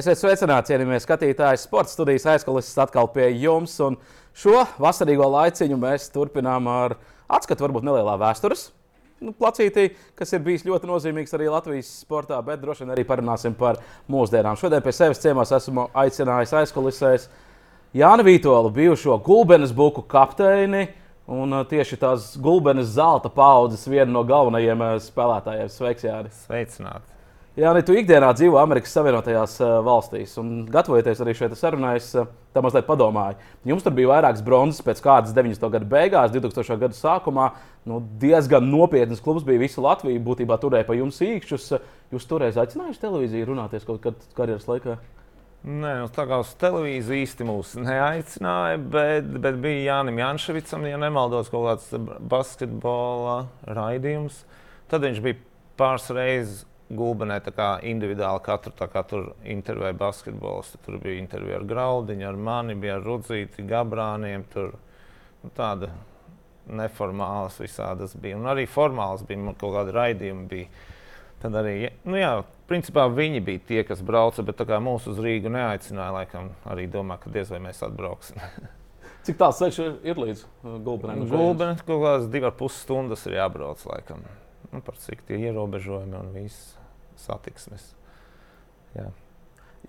Esiet sveicināti, cienījamie skatītāji. Sports studijas aizkulisēs atkal pie jums. Un šo vasarīgo laiciņu mēs turpinām ar atskatu, varbūt nelielā vēstures nu, placītī, kas ir bijis ļoti nozīmīgs arī Latvijas sportā, bet droši vien arī parunāsim par mūsdienām. Šodien pie sevis ciemos esmu aicinājis aizkulisēs Jānu Vītolu, bijušo Gulbenes buku kapteini. Un uh, tieši tās gulbenes zelta paudzes viena no galvenajiem uh, spēlētājiem. Sveiks, Jānis! Sveicināti! Jā, ne, tu ikdienā dzīvo Amerikas Savienotajās uh, valstīs, un gatavojoties arī šeit sarunai, es uh, tā mazliet padomāju. Jums tur bija vairākas bronzas pēc kādas 90. gada beigās, 2000. gada sākumā. Nu, diezgan nopietns klubs bija visa Latvija. Būtībā turēja pa jums īkšķus. Jūs toreiz aicinājāt televīziju runāties kaut kad karjeras laikā? Nē, nu, tā kā uz televīziju īsti mūs neaicināja, bet, bet bija Jānis Jančevicam, ja nemaldos, kaut kāds basketbola raidījums. Tad viņš bija pāris reizes gulbenē individuāli katru kā, tur intervēja basketbolistu. Tur bija intervija ar Graudiņu, ar mani, bija ar Rudzīti, Gabrāniem. Tur nu, tāda neformālas visādas bija. Un arī formāls bija kaut kādi raidījumi. Bija. Tad arī, nu jā, principā viņi bija tie, kas brauca, bet mūsu uz Rīgu neaicināja. Laikam arī domā, ka diez vai mēs atbrauksim. Cik tāls ceļš ir līdz uh, Gulbenam? Gulbenam kaut kādas divas puses stundas ir jābrauc. Laikam. Nu, par cik tie ierobežojumi un viss satiksmes. Jā.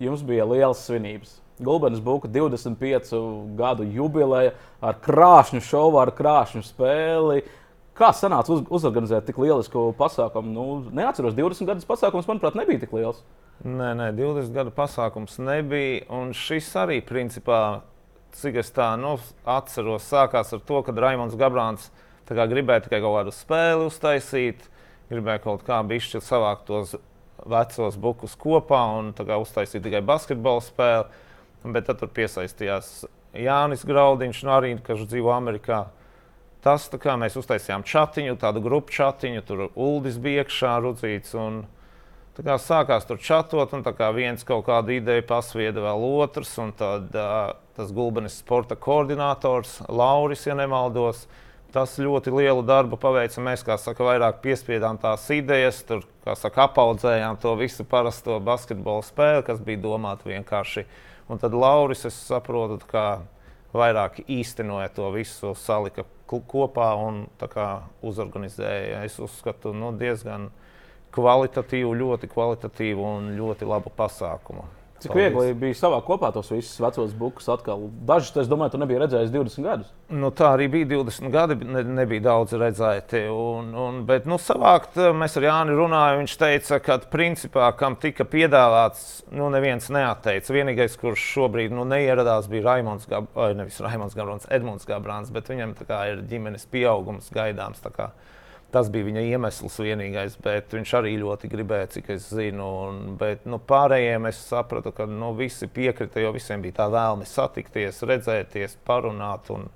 Jums bija liels svinības. Gulbens Buka 25 gadu jubileja ar krāšņu šovu, ar krāšņu spēli. Kā sanāca uz, uzorganizēt tik lielisku pasākumu? Nu, neatceros, 20 gadus pasākums, manuprāt, nebija tik liels. Nē, nē, 20 gadu pasākums nebija. Un šis arī, principā, cik es tā nu, atceros, sākās ar to, ka Raimons Gabrāns gribēja tikai kaut kādu spēli uztaisīt, gribēja kaut kā bišķi savākt tos vecos bukus kopā un uztaisīja tikai basketbola spēli. Bet tad tur piesaistījās Jānis Graudiņš, no arī, kas dzīvo Amerikā. Tas kā mēs uztaisījām chatiņu, tādu grupu chatiņu, tur Uldis bija iekšā, Rudzīts. Un, kā, sākās tur chatot, un viens kaut kādu ideju pasvieda vēl otrs. Tad uh, tas gulbenis sporta koordinators Lauris, ja nemaldos, uh, tas ļoti lielu darbu paveica. Mēs, kā saka, vairāk piespiedām tās idejas, tur, kā saka, apaudzējām to visu parasto basketbola spēli, kas bija domāta vienkārši. Un tad Lauris, es saprotu, kā vairāk īstenoja to visu, salika kopā un uzorganizēja. Es uzskatu, nu, diezgan kvalitatīvu, ļoti kvalitatīvu un ļoti labu pasākumu. Cik Paldies. viegli bija savākt kopā tos visus vecos bukus atkal? Dažus, es domāju, tu nebija redzējis 20 gadus. Nu, tā arī bija 20 gadi, ne, nebija daudz redzēti. Un, un, bet nu, savākt, mēs ar Jāni runājām. Viņš teica, ka principā, kam tika piedāvāts, nu, neviens neatteica. Vienīgais, kurš šobrīd nu, neieradās, bija Raimons Gabrāns, nevis Raimons Gabrāns, Edmunds Gabrāns, bet viņam kā, ir ģimenes pieaugums gaidāms. Tas bija viņa iemesls vienīgais, bet viņš arī ļoti gribēja, cik es zinu. Un, bet nu, pārējiem es sapratu, ka nu, visi piekrita, jo visiem bija tā vēlme satikties, redzēties, parunāt un,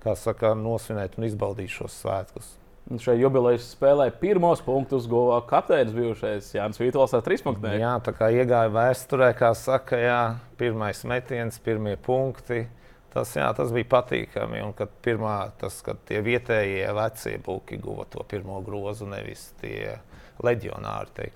kā saka, nosvinēt un izbaudīt šos svētkus. Šai jubilejas spēlē pirmos punktus guva kapteinis bijušais Jānis Vītols ar trīs punktiem. Jā, tā kā iegāja vēsturē, kā saka, jā, pirmais metiens, pirmie punkti. Tas, jā, tas bija patīkami. Un kad, pirmā, tas, kad tie vietējie vecie buļbuļsakti guva to pirmo grozu, nevis tie leģionāri.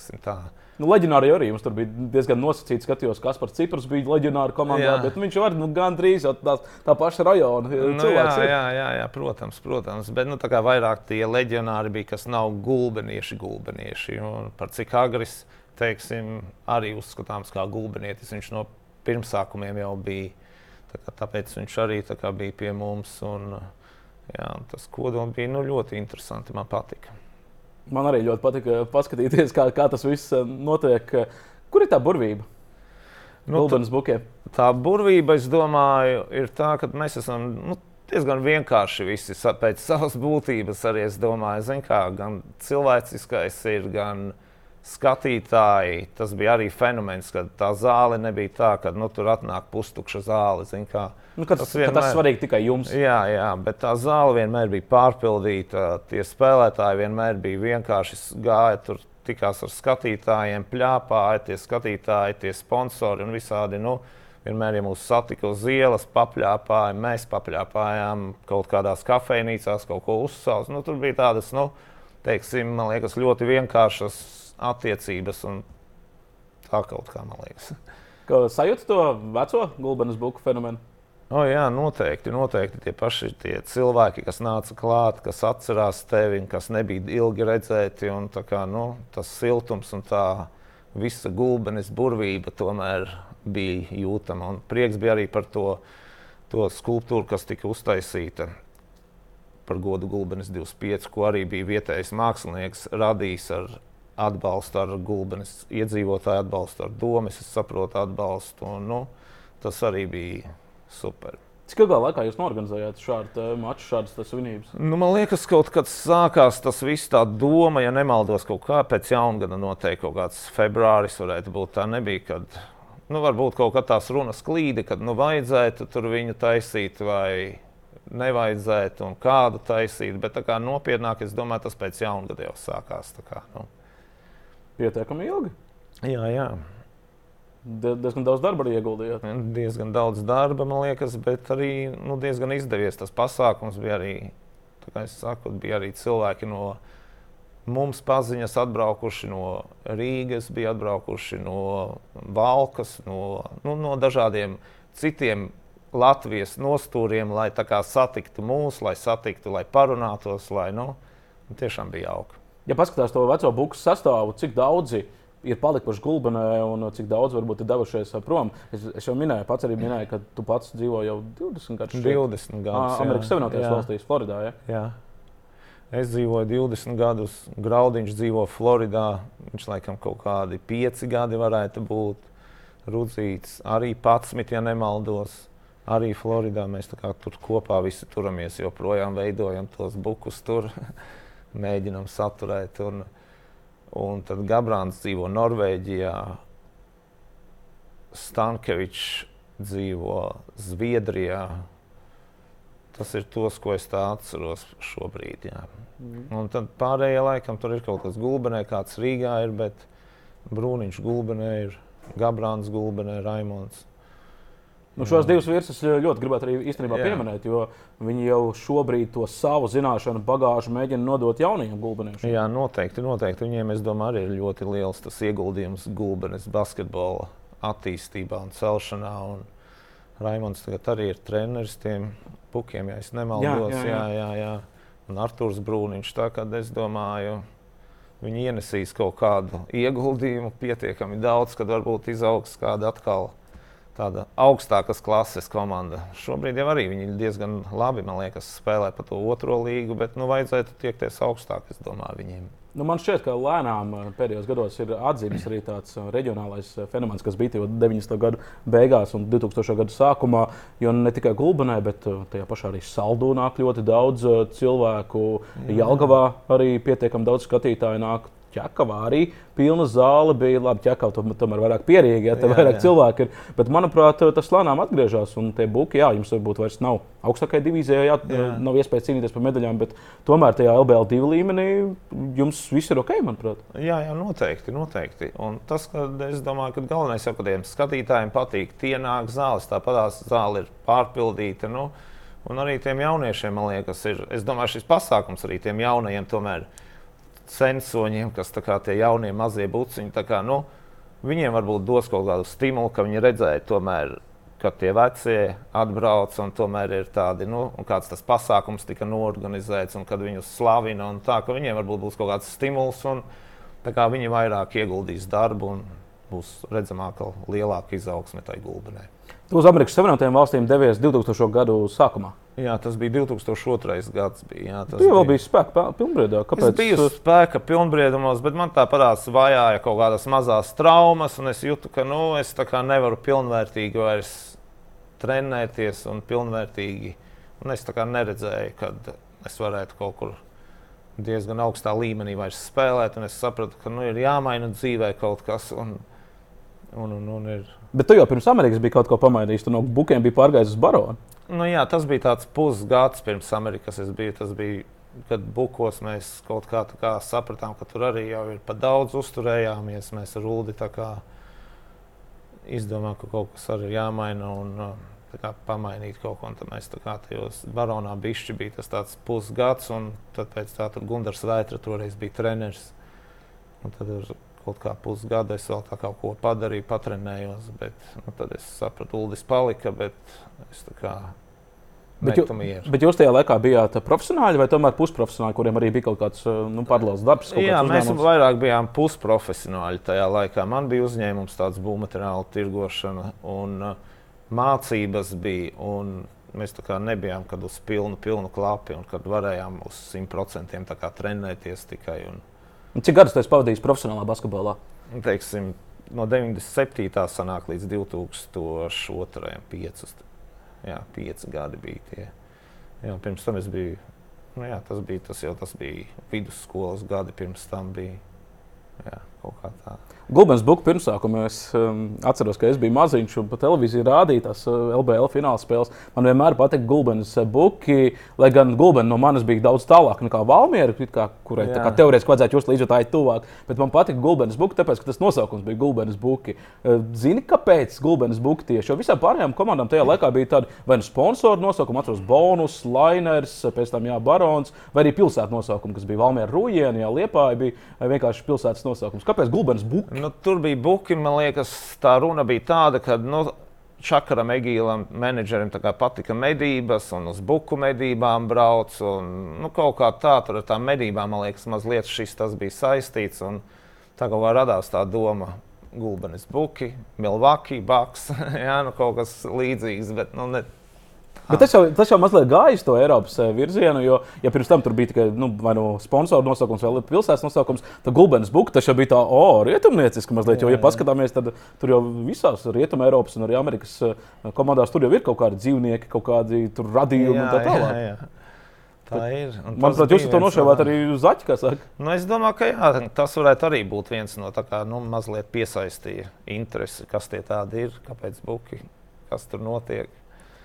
Nu, leģionāri arī jums tur bija diezgan nosacīts. Skatījos, kas par Cipras bija leģionāra komandā, jā. bet viņš var nu, gandrīz tā, tā paša rajona nu, cilvēks. Jā, jā, jā, jā, protams, protams. Bet nu, vairāk tie leģionāri bija, kas nav gulbenieši, gulbenieši. Un par cik agris, teiksim, arī uzskatāms kā gulbenietis. Viņš no pirmsākumiem jau bija Tā tāpēc viņš arī bija pie mums. Un, jā, tas kodols bija nu, ļoti interesanti. Man patika. Man arī ļoti patika paskatīties, kā, kā tas viss eh, notiek. Kur ir tā burvība? Nu, tā, tā burvība, es domāju, ir tā, ka mēs esam nu, diezgan vienkārši visi pēc savas būtības. Arī es domāju, kā, gan cilvēciskais ir, gan skatītāji, tas bija arī fenomens, ka tā zāle nebija tā, ka nu, tur atnāk pustukša zāle. Zin, kā, nu, tas, tas, vienmēr, tas svarīgi tikai jums. Jā, jā, bet tā zāle vienmēr bija pārpildīta. Tie spēlētāji vienmēr bija vienkārši gāja tur. Tikās ar skatītājiem, plāpāja, tie skatītāji, tie sponsori un visādi. Nu, vienmēr, ja mūs satika uz ielas, papļāpāja, mēs papļāpājām kaut kādās kafejnīcās, kaut ko uzsākt. Nu, tur bija tādas, nu, teiksim, liekas, ļoti vienkāršas attiecības un tā kaut kā, man liekas. Sajūta to veco gulbenes buku fenomenu? Oh, jā, noteikti, noteikti tie paši tie cilvēki, kas nāca klāt, kas atcerās tevi, kas nebija ilgi redzēti. Un, kā, nu, tas siltums un tā visa gulbenes burvība tomēr bija jūtama. Un prieks bija arī par to, to skulptūru, kas tika uztaisīta par godu gulbenes 25, ko arī bija vietējais mākslinieks radījis ar atbalstu, ar gulbenes iedzīvotāju atbalstu, ar domas, es saprotu, atbalstu. Un, nu, tas arī bija super. Cik ilgā laikā jūs norganizējāt šādu maču, šādas svinības? Nu, man liekas, kaut kad sākās tas viss tā doma, ja nemaldos, kaut kā pēc jaungada noteikti kaut kāds februāris varētu būt. Tā nebija, kad, nu, varbūt kaut kā tās runas klīdi, kad, nu, vajadzētu tur viņu taisīt vai nevajadzētu un kādu taisīt, bet tā kā nopietnāk, es domāju, tas pēc jaungada jau sākās. Kā, nu. Pietiekami ilgi? Jā, jā. Diezgan daudz darba arī ieguldījāt. Diezgan daudz darba, man liekas, bet arī nu, diezgan izdevies. Tas pasākums bija arī, kā saku, bija arī cilvēki no mums paziņas atbraukuši no Rīgas, bija atbraukuši no Valkas, no, nu, no dažādiem citiem Latvijas nostūriem, lai satiktu mūs, lai satiktu, lai parunātos, lai nu, tiešām bija jauki. Ja paskatās to veco buku sastāvu, cik daudzi ir palikuši gulbenē un cik daudz varbūt ir devušies prom. Es, es jau minēju, pats arī minēju, ka tu pats dzīvo jau 20 gadus. 20 gadus. Amerikas Savienotajās valstīs, Floridā. Ja? Jā. Es dzīvoju 20 gadus, Graudiņš dzīvo Floridā. Viņš laikam kaut kādi 5 gadi varētu būt. Rudzīts arī 11, ja nemaldos. Arī Floridā mēs tur kopā visi turamies, joprojām veidojam tos bukus tur, mēģinam saturēt. Un, Un tad Gabrāns dzīvo Norvēģijā, Stankevičs dzīvo Zviedrijā. Tas ir tos, ko es atceros šobrīd. Jā. Mm. Un tad pārējie laikam tur ir kaut kas gulbenē, kāds Rīgā ir, bet Brūniņš gulbenē ir, Gabrāns gulbenē, Raimons. Nu, šos divus vīrus ļoti gribētu arī īstenībā Jā. pieminēt, jo viņi jau šobrīd to savu zināšanu bagāžu mēģina nodot jaunajiem gulbeniešiem. Jā, noteikti, noteikti. Viņiem, es domāju, arī ir ļoti liels tas ieguldījums gulbenes basketbola attīstībā un celšanā. Un Raimons tagad arī ir treneris tiem pukiem, ja es nemaldos. Jā, jā, jā. jā, jā. Un Artūrs Brūniņš. Tā kā es domāju, viņi ienesīs kaut kādu ieguldījumu pietiekami daudz, kad varbūt izaugs kāda atkal tāda augstākas klases komanda. Šobrīd jau arī viņi diezgan labi, man liekas, spēlē pa to otro līgu, bet nu, vajadzētu tiekties augstāk, es domāju, viņiem. Nu, man šķiet, ka lēnām eh, pēdējos gados ir atzīts arī tāds eh, reģionālais eh, fenomens, kas bija jau 90. gadu beigās un 2000. gadu sākumā. Jo ne tikai Gulbenē, bet tajā pašā arī Saldūnā ļoti daudz cilvēku. Jelgavā arī pietiekami daudz skatītāju nāk ķekavā arī pilna zāle bija. Labi, ķekavā tomēr vairāk pierīgi, ja tā vairāk jā. cilvēku ir. Bet, manuprāt, tas lēnām atgriežas. Un tie buki, jā, jums varbūt vairs nav augstākajā divīzijā, jā, jā. nav iespējas cīnīties par medaļām, bet tomēr tajā LBL divu līmenī jums viss ir ok, manuprāt. Jā, jā noteikti. noteikti. Un tas, ka es domāju, ka galvenais jau kādiem skatītājiem patīk, tie nāk zāles, tāpat zāle ir pārpildīta. Nu, Un arī tiem jauniešiem, man liekas, ir. Es domāju, šis pasākums arī tiem jaunajiem tomēr ir sensoņiem, kas kā, tie jaunie mazie buciņi, kā, nu, viņiem varbūt dos kaut kādu stimulu, ka viņi redzēja tomēr. Kad tie vecie atbrauc un tomēr ir tādi, nu, kāds tas pasākums tika norganizēts, un kad viņus slavina, un tā, ka viņiem varbūt būs kaut kāds stimuls, un kā viņi vairāk ieguldīs darbu, un būs redzamāka, lielāka izaugsme tai gulbenē. Tu uz Amerikas Savienotajām valstīm devies 2000. gadu sākumā. Jā, tas bija 2002. gads. Bija, jā, tas jau bija spēka pilnbriedā. Kāpēc? Es biju spēka pilnbriedumos, bet man tā parādās vajāja kaut kādas mazas traumas, un es jūtu, ka nu, es nevaru pilnvērtīgi vairs trenēties un pilnvērtīgi. Un es neredzēju, kad es varētu kaut kur diezgan augstā līmenī spēlēt, un es sapratu, ka nu, ir jāmaina dzīvē kaut kas. Un, un, un, un ir Bet tu jau pirms Amerikas biji kaut ko pamainījis. Tu no bukiem biji pārgājis uz baronu. Nu, jā, tas bija tāds pusgads pirms Amerikas. Biju, tas bija, kad bukos mēs kaut kā, kā sapratām, ka tur arī jau ir pa daudz uzturējāmies. Mēs ar Ulu izdomājām, ka kaut kas arī ir jāmaina. Un, kā, pamainīt kaut ko. Tad mēs kā tajos baronā bišķi bija tas tāds pusgads, un tad pēc tam Gunārs Vētra toreiz bija treneris. Un tad kaut kā pusgadu es vēl kaut ko padarīju, patrenējos. Bet, nu, tad es sapratu, Uldis palika, bet es tā kā Bet, jū, bet jūs tajā laikā bijāt profesionāļi vai tomēr pusprofesionāļi, kuriem arī bija kaut kāds nu, paralēls darbs? Jā, mēs uzņēmums? vairāk bijām pusprofesionāļi tajā laikā. Man bija uzņēmums, tāds būvmateriālu tirgošana un uh, mācības bija. Un mēs nebijām uz pilnu, pilnu klapu, un kad varējām uz 100% trenēties tikai. Un, un cik gadus tas pavadījis profesionālā basketbolā? Teiksim, no 97. sanāk līdz 2002. 5 jā, pieci gadi bija tie. Jā, pirms tam es biju, nu, jā, tas bija tas jau tas bija vidusskolas gadi, pirms tam bija jā, kaut kā tā. Gulbens Buka pirmsākumā es um, atceros, ka es biju maziņš un pa televīziju rādīju tās uh, LBL fināla spēles. Man vienmēr patika Gulbens uh, Buki, lai gan Gulbens no manis bija daudz tālāk nekā Valmiera, kā, kurai kā, teorētiski vajadzētu just līdz tā ir tuvāk. Bet man patika Gulbens Buki, tāpēc, ka tas nosaukums bija Gulbens Buki. Uh, zini, kāpēc Gulbens Buki tieši? Jo visām pārējām komandām tajā laikā bija tādi vai nu sponsoru nosaukumi, atceros bonus, liners, pēc tam jā, barons, vai arī pilsētu nosaukumi, kas bija Valmiera Rūjiena, jā, Liepāja bija vienkārši pilsētas nosaukums. Kāpēc Gulbens Buki? Nu, tur bija buki, man liekas, tā runa bija tāda, ka nu, Čakaram, Egīlam, menedžerim patika medības, un uz buku medībām brauc. Un, nu, kaut kā tā, tur ar tām medībām, man liekas, mazliet šis tas bija saistīts. Tā kā radās tā doma, Gulbenis, Buki, Milvaki, Baks, jā, nu, kaut kas līdzīgs, bet nu, ne, Bet tas jau, tas jau mazliet gājis to Eiropas eh, virzienu, jo, ja pirms tam tur bija tikai nu, nu sponsoru nosaukums, vai pilsētas nosaukums, tad Gulbens Buka tas jau bija tā, o, oh, rietumnieciski mazliet. Jo, ja paskatāmies, tad tur jau visās Rietumē, Eiropas un arī Amerikas eh, komandās tur jau ir kaut kādi dzīvnieki, kaut kādi radījumi jā, un tā tālāk. Jā, jā. Tā ir. Manuprāt, jūs to nošāvāt arī uz zaķa, kā saka. Nu, es domāju, ka jā, tas varētu arī būt viens no tā kā nu, mazliet piesaistīja interesi, kas tie tādi ir, kāpēc buki, kas tur notiek.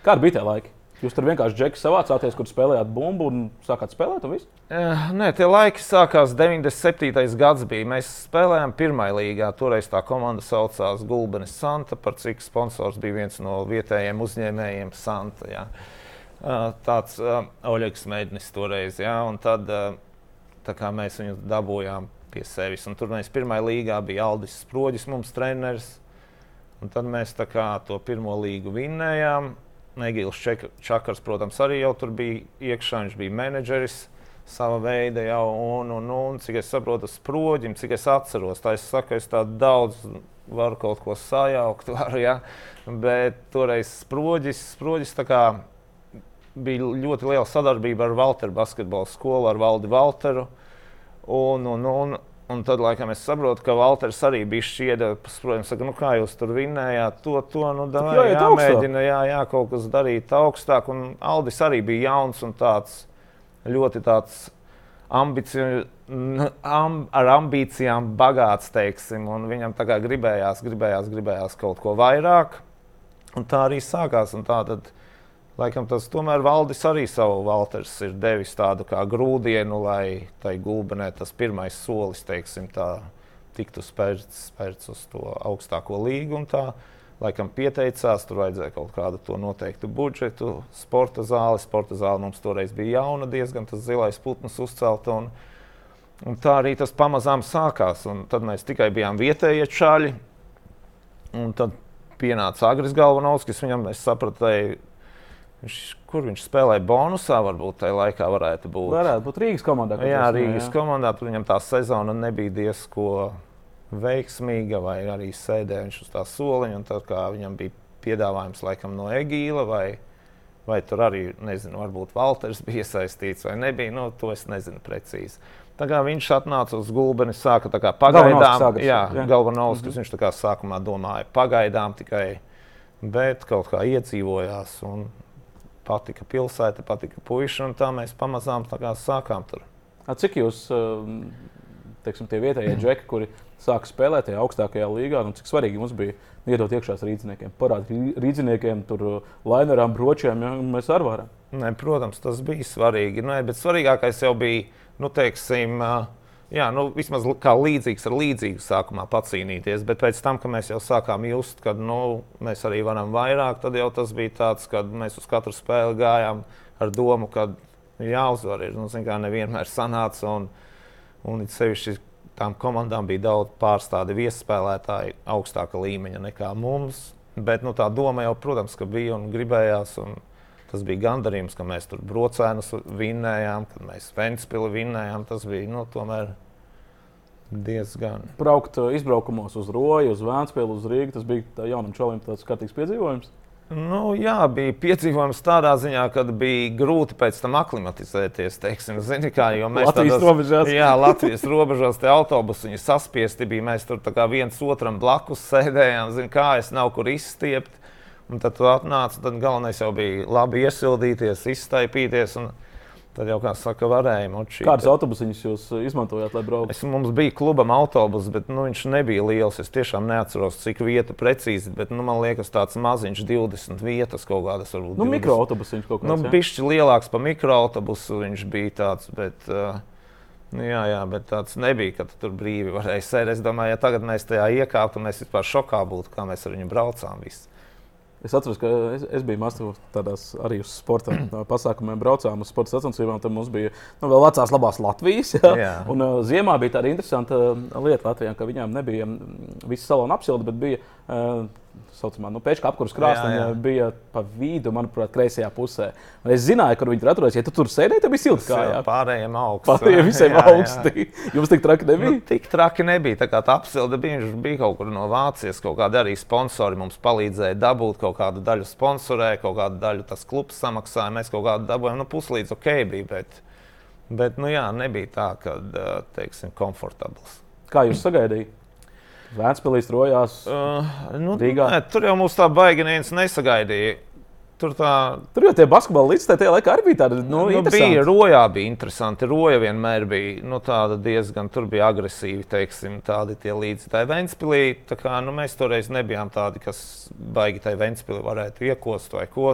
Kādi bija tie laiki? Jūs tur vienkārši džeki savācāties, kur spēlējāt bumbu un sākāt spēlēt? Uh, nē, tie laiki sākās 97. gads. Bija. Mēs spēlējām pirmā līgā. Toreiz tā komanda saucās Gulbenes Santa, par cik sponsors bija viens no vietējiem uzņēmējiem Santa. Jā. Uh, tāds uh, Oļegs Mēģnis toreiz. Jā, un tad mēs viņu dabūjām pie sevis. Un tur mēs pirmā līgā bija Aldis Sproģis, mums treneris. Un tad mēs kā, to pirmo līgu vinnējām. Negils Čakars, protams, arī jau tur bija iekšā. Viņš bija menedžeris sava veida jau, un, un, un cik es saprotu, sproģim, cik es atceros. Tā es saku, es tā daudz varu kaut ko sajaukt, varu, ja? bet toreiz sproģis, sproģis kā, bija ļoti liela sadarbība ar Valteru basketbalu skolu, ar Valdi Valteru. Un, un, un, Un tad, laikam, es saprotu, ka Valters arī bija šķiedrs. Protams, saka, nu, kā jūs tur vinnējāt, to, to nu, davai, jā, jāmēģina, jā, jā, kaut kas darīt augstāk. Un Aldis arī bija jauns un tāds ļoti tāds ambiciju, am, ar ambīcijām bagāts, teiksim. Un viņam tā kā gribējās, gribējās, gribējās kaut ko vairāk. Un tā arī sākās. Un tā tad, Laikam tas tomēr valdis arī savu Valters ir devis tādu kā grūdienu, lai tai gulbenē tas pirmais solis, teiksim, tā, tiktu spērts, spērts uz to augstāko līgu. Tā, laikam pieteicās, tur vajadzēja kaut kādu to noteiktu budžetu, sporta zāli. Sporta zāle mums toreiz bija jauna, diezgan tas zilais putns uzcelt. Un, un tā arī tas pamazām sākās. Un tad mēs tikai bijām vietējie čaļi. Un tad pienāca Agris Galvanovskis, viņam es sapratu, Viņš, kur viņš spēlēja bonusā, varbūt tajā laikā varētu būt. Varētu būt Rīgas komandā. Jā, Rīgas jā. komandā. Tur viņam tā sezona nebija diezko veiksmīga, vai arī sēdēja viņš uz tā soliņa. Tad, viņam bija piedāvājums laikam no Egīla, vai, vai tur arī, nezinu, varbūt Valters bija iesaistīts vai nebija. Nu, to es nezinu precīzi. Tā kā viņš atnāca uz gulbeni, sāka pagaidām, jā, jā. Galvanovskis, mm -hmm. viņš tā kā sākumā domāja pagaidām tikai, bet kaut kā iedzīvojās. Un, patika pilsēta, patika puiši, un tā mēs pamazām tā sākām tur. A, cik jūs, um, teiksim, tie vietējie džeki, kuri sāka spēlēt tajā augstākajā līgā, nu, cik svarīgi mums bija iedot iekšā rīzniekiem, parādīt rīzniekiem, tur uh, lainerām, bročiem, ja mēs arī varam? Nē, protams, tas bija svarīgi, Nē, bet svarīgākais jau bija, nu, teiksim, uh, jā, nu, vismaz kā līdzīgs ar līdzīgu sākumā pacīnīties, bet pēc tam, kad mēs jau sākām just, ka nu, mēs arī varam vairāk, tad jau tas bija tāds, ka mēs uz katru spēli gājām ar domu, ka jāuzvar. Ir, nu, kā nevienmēr sanāca, un, un it sevišķi tām komandām bija daudz pārstāvi viespēlētāji augstāka līmeņa nekā mums. Bet nu, tā doma jau, protams, bija un gribējās. Un tas bija gandarījums, ka mēs tur brocēnus vinnējām, kad mēs Ventspili vinnējām. Tas bija nu, tomēr diezgan. Braukt uh, izbraukumos uz Roju, uz Vēncpili, uz Rīgas. Tas bija jaunam čalim tāds kārtīgs piedzīvojums. Nu, jā, bija piedzīvojums tādā ziņā, ka bija grūti pēc tam aklimatizēties. Teiksim, zini, kā, mēs Latvijas tādos, robežās. Jā, Latvijas robežās tie autobusi viņi saspiesti bija. Mēs tur viens otram blakus sēdējām, zini, kā es nav kur izstiept. Un tad tu atnāci, tad galvenais jau bija labi iesildīties, izstaipīties. Un, Tad jau, kā saka, varēja močīt. Kādas autobusiņas jūs izmantojāt, lai brauktu? Es, mums bija klubam autobus, bet nu, viņš nebija liels. Es tiešām neatceros, cik vietu precīzi, bet nu, man liekas, tāds maziņš, 20 vietas kaut kādas. Varbūt, nu, mikroautobusiņš kaut kāds. Nu, bišķi lielāks par mikroautobusu viņš bija tāds. Bet, uh, Nu, jā, jā, bet tāds nebija, ka tu tur brīvi varēja sēdēt. Es domāju, ja tagad mēs tajā iekāptu, mēs vispār šokā būtu, kā mēs ar viņu braucām. Visi. Es atceros, ka es, es biju Maskavā tādās arī uz sporta pasākumiem, braucām uz sporta sacensībām. Tad mums bija nu, vēl vecās labās Latvijas. Jā. Jā. Un uh, ziemā bija tāda interesanta lieta Latvijā, ka viņām nebija visi saloni apsildi, bet bija uh, saucamā nu, pēčka apkurss krāsa bija pa vidu, manuprāt, kreisajā pusē. Un es zināju, kur viņi tur atrodas. Ja tu tur sēdēji, tad bija silts kājā. Pārējiem augsts. Pārējiem visiem jā, augsti. Jā. Jums tik traki nebija? Nu, tik traki nebija. Tā kā tā apsilde bija, viņš bija kaut kur no Vācijas. Kaut kādi arī sponsori mums palīdzēja dabūt kaut kādu daļu sponsorē, kaut kādu daļu tas klubs samaksāja. Mēs kaut kādu dabūjām, nu puslīdz ok bija. Bet, bet nu jā, nebija tā, ka, teiksim, komfortabls. Kā jūs sagaidījāt? Vēnspēlīs rojās. Uh, nu, nē, tur jau mums tā baigi neviens nesagaidīja. Tur, tā... tur jau tie basketbola līdzekļi tajā laikā arī bija tādi. Nu, nu, bija rojā, bija interesanti. Roja vienmēr bija nu, diezgan agresīvi, teiksim, tādi tie līdzekļi. Vēnspīlī nu, mēs toreiz nebijām tādi, kas baigi tai Vēnspīlī varētu iekost vai ko.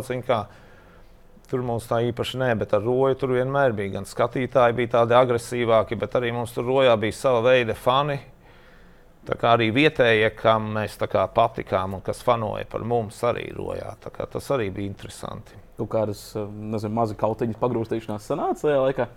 Tur mums tā īpaši nē, bet ar roju tur vienmēr bija. Gan skatītāji bija tādi agresīvāki, bet arī mums tur rojā bija sava veida fani Tā kā arī vietējie, kam mēs patikām un kas fanoja par mums, arī rojā. Tas arī bija interesanti. Kaut kādas nezinu, mazi kautiņas pagrūstīšanās sanāca tajā laikā.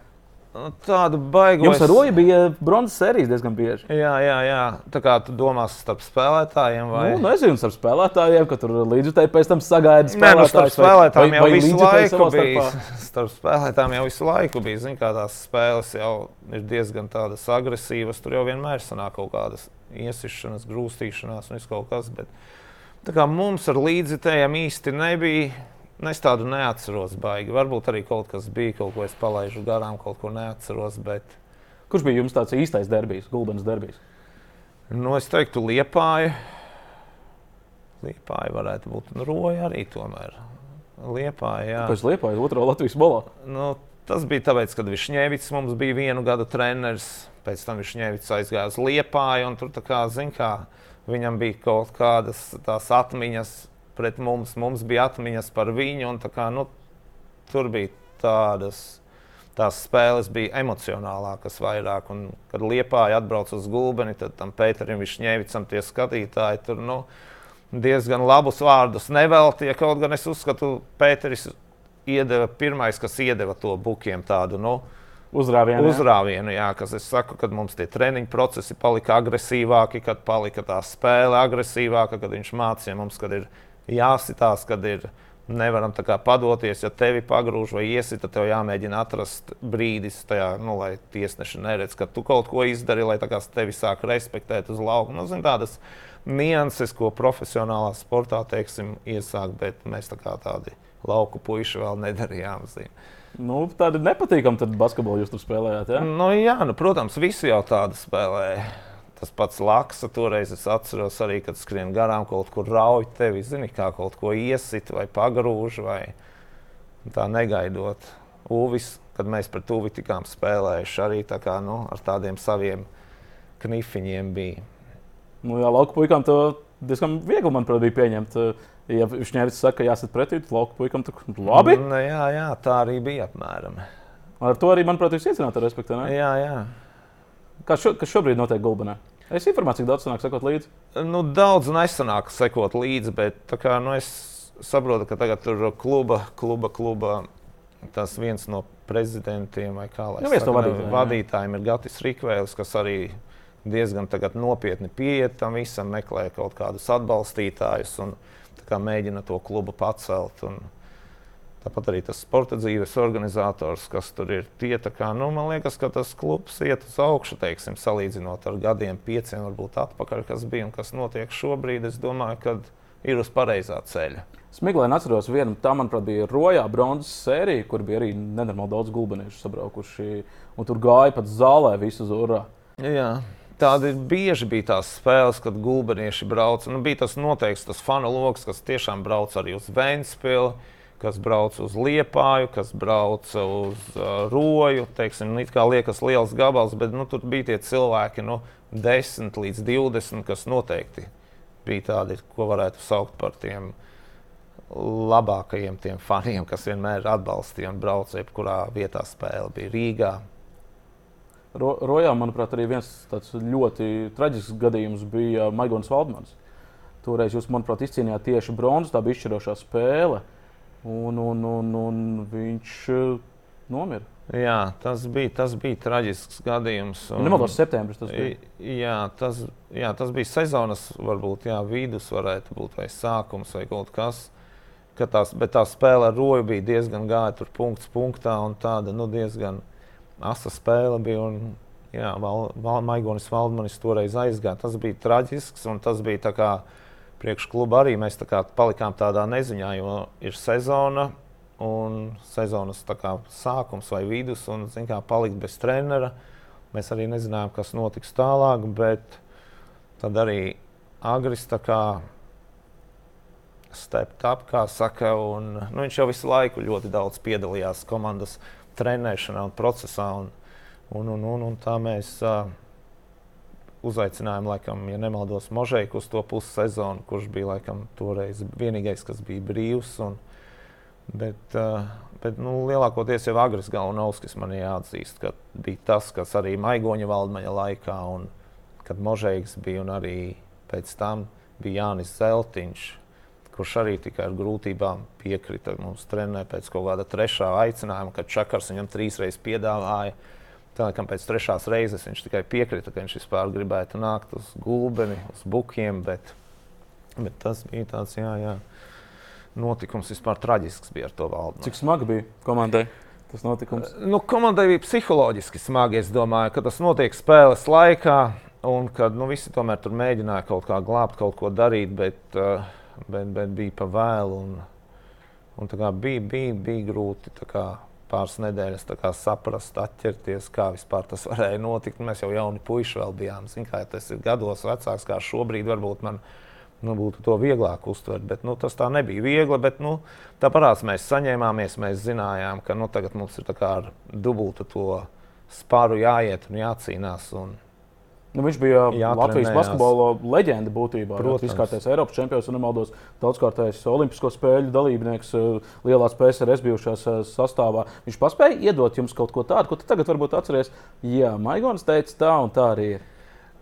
Nu, tādu baigu. Jums ar roju bija bronzas sērijas diezgan bieži. Jā, jā, jā. Tā kā tu domā starp spēlētājiem vai? Nu, nezinu, starp spēlētājiem, ka tur līdzjutēji pēc tam sagaida spēlētājiem. Nē, nu, starp spēlētājiem vai, jau vai visu laiku bija. Starp spēlētājiem jau visu laiku bija. Zin, kā tās spēles jau ir diezgan tādas agresīvas. Tur jau vienmēr sanāk kaut kādas iesišanas, grūstīšanās un viss kaut kas. Bet, tā kā mums ar līdzjutējiem īsti nebija Es tādu neatceros baigi. Varbūt arī kaut kas bija, kaut ko es palaidu garām, kaut ko neatceros. Bet... Kurš bija jums tāds īstais derbijs, Gulbens derbijs? Nu, es teiktu, Liepāja. Liepāja varētu būt nu, roja arī tomēr. Liepāja. Pēc Liepāja otrā Latvijas bolā. Nu, tas bija tāpēc, ka Višņēvits mums bija vienu gadu treneris. Pēc tam Višņēvits aizgāja uz Liepāju un tur tā kā, zin kā, viņam bija kaut kādas tās atmiņas pret mums. Mums bija atmiņas par viņu, un kā, nu, tur bija tādas. Tās spēles bija emocionālākas vairāk, un kad Liepāja atbrauca uz gulbeni, tad tam Pēterim Višņēvicam tie skatītāji tur nu, diezgan labus vārdus neveltīja. Kaut gan es uzskatu, Pēteris iedeva pirmais, kas iedeva to bukiem tādu. Nu, Uzrāvienu, uzrāvienu jā, kas es saku, kad mums tie treniņu procesi palika agresīvāki, kad palika tā spēle agresīvāka, kad viņš mācīja mums, kad ir jāsitās, kad ir. Nevaram tā kā padoties, ja tevi pagrūž vai iesit, tad tev jāmēģina atrast brīdis, tajā, nu, lai tiesneši neredz, ka tu kaut ko izdari, lai tevi sāk respektēt uz lauka. Nu, zin, tādas nianses, ko profesionālā sportā teiksim, iesāk, bet mēs tā kā tādi lauku puiši vēl nedarījām. Zin. Nu, tāda nepatīkama basketbola jūs tur spēlējāt. Ja? Nu, jā, nu, protams, visi jau tādu spēlēja. Tas pats Laksa toreiz es atceros arī, kad skrien garām kaut kur rauj tevi, zini, kā kaut ko iesit vai pagrūž vai tā negaidot. Uvis, kad mēs pret Uvi tikām spēlējuši, arī tā kā, nu, ar tādiem saviem knifiņiem bija. Nu, jā, lauka puikām to diezgan viegli, manuprāt, bija pieņemt. Ja viņš ņēmis saka, ka jāsat pretī, tad lauka puikam tur labi. Nu, jā, jā, tā arī bija apmēram. Ar to arī, manuprāt, jūs iecināt ar respektu? Jā, jā. Kas, šo, kas šobrīd notiek Gulbenā? Es informāciju, daudz sanāk sekot līdzi? Nu, daudz nesanāk sekot līdzi, bet kā, nu, es saprotu, ka tagad tur kluba, kluba, kluba. Tas viens no prezidentiem vai kā lai nu, saka, no vadītājiem, vadītājiem ir Gatis Rikvēlis, kas arī diezgan nopietni pieiet tam visam, meklē kaut kādus atbalstītājus un kā, mēģina to klubu pacelt. Un, Tāpat arī tas sporta dzīves organizators, kas tur ir. Tie, kā, nu, man liekas, ka tas klubs iet uz augšu, teiksim, salīdzinot ar gadiem, pieciem, varbūt atpakaļ, kas bija un kas notiek šobrīd. Es domāju, ka ir uz pareizā ceļa. Smieklīgi atceros, viena tā, manuprāt, bija Rojā bronzas sērija, kur bija arī nenormāli daudz gulbeniešu sabraukuši. Tur gāja pat zālē visu zurā. Jā. Tādi bieži bija tās spēles, kad gulbenieši brauc. Nu, bija tas noteikts tas fanu lokus, kas tiešām brauc arī uz Vēnspili, kas brauc uz Liepāju, kas brauc uz uh, Roju. Teiksim, nu, kā liekas liels gabals, bet nu, tur bija tie cilvēki no nu, 10 līdz 20, kas noteikti bija tādi, ko varētu saukt par tiem labākajiem tiem faniem, kas vienmēr atbalstīja un brauca jebkurā vietā spēle. Bija Rīgā, Ro, Rojā, manuprāt, arī viens tāds ļoti traģisks gadījums bija Maigons Valdmans. Toreiz jūs, manuprāt, izcīnījāt tieši bronzu, tā bija izšķirošā spēle, un, un, un, un viņš uh, nomira. Jā, tas bija, tas bija traģisks gadījums. Un, Nemaldos, septembris tas bija. Jā tas, jā, tas bija sezonas, varbūt jā, vidus, varētu būt vai sākums vai kaut kas. Tās, bet tā spēle ar roju bija diezgan gāja tur punkts punktā un tāda nu, diezgan asa spēle bija. Un, jā, Val, Val, Maigonis Valdmanis toreiz aizgāja. Tas bija traģisks un tas bija tā kā priekškluba arī. Mēs tā kā palikām tādā neziņā, jo ir sezona un sezonas kā, sākums vai vidus, un kā, palikt bez trenera. Mēs arī nezinājām, kas notiks tālāk, bet tad arī Agris stepped up, kā saka, un nu, viņš jau visu laiku ļoti daudz piedalījās komandas trenēšanā un procesā. Un, un, un, un, un tā mēs uh, uzaicinājām, laikam, ja nemaldos, Možēku uz to pussezonu, kurš bija laikam toreiz vienīgais, kas bija brīvs. Un, bet, uh, bet nu, lielākoties jau Agris Galvanovskis man jāatzīst, ka bija tas, kas arī Maigoņa valdmaņa laikā, un kad Možēks bija un arī pēc tam bija Jānis Zeltiņš kurš arī tikai ar grūtībām piekrita mums trenēt pēc kaut kāda trešā aicinājuma, kad Čakars viņam trīs reizes piedāvāja. Tā kā pēc trešās reizes viņš tikai piekrita, ka viņš vispār gribētu nākt uz gulbeni, uz bukiem, bet, bet tas bija tāds, jā, jā, notikums vispār traģisks bija ar to valdu. Cik smagi bija komandai? Tas notikums. Nu, komandai bija psiholoģiski smagi. Es domāju, ka tas notiek spēles laikā, un kad nu, visi tomēr tur mēģināja kaut kā glābt, kaut ko darīt. Bet, uh, bet, bet bija pa vēlu. Un, un bija, bija, bija grūti pāris nedēļas saprast, atķerties, kā vispār tas varēja notikt. Mēs jau jauni puiši vēl bijām. Zin, kā, ja tas ir gados vecāks, kā šobrīd, varbūt man nu, būtu to vieglāk uztvert. Bet, nu, tas tā nebija viegli. Bet, nu, tā parāds mēs saņēmāmies, mēs zinājām, ka nu, tagad mums ir ar dubultu to spāru jāiet un jācīnās. Un, Nu, viņš bija Jātrenējās. Latvijas basketbola leģenda būtībā. Protams, izkārtais Eiropas čempions un nemaldos daudzkārtais Olimpisko spēļu dalībnieks, eh, lielās PSRS bijušās eh, sastāvā. Viņš paspēja iedot jums kaut ko tādu, ko tagad varbūt atceries. Jā, Maigons teica, tā un tā arī ir.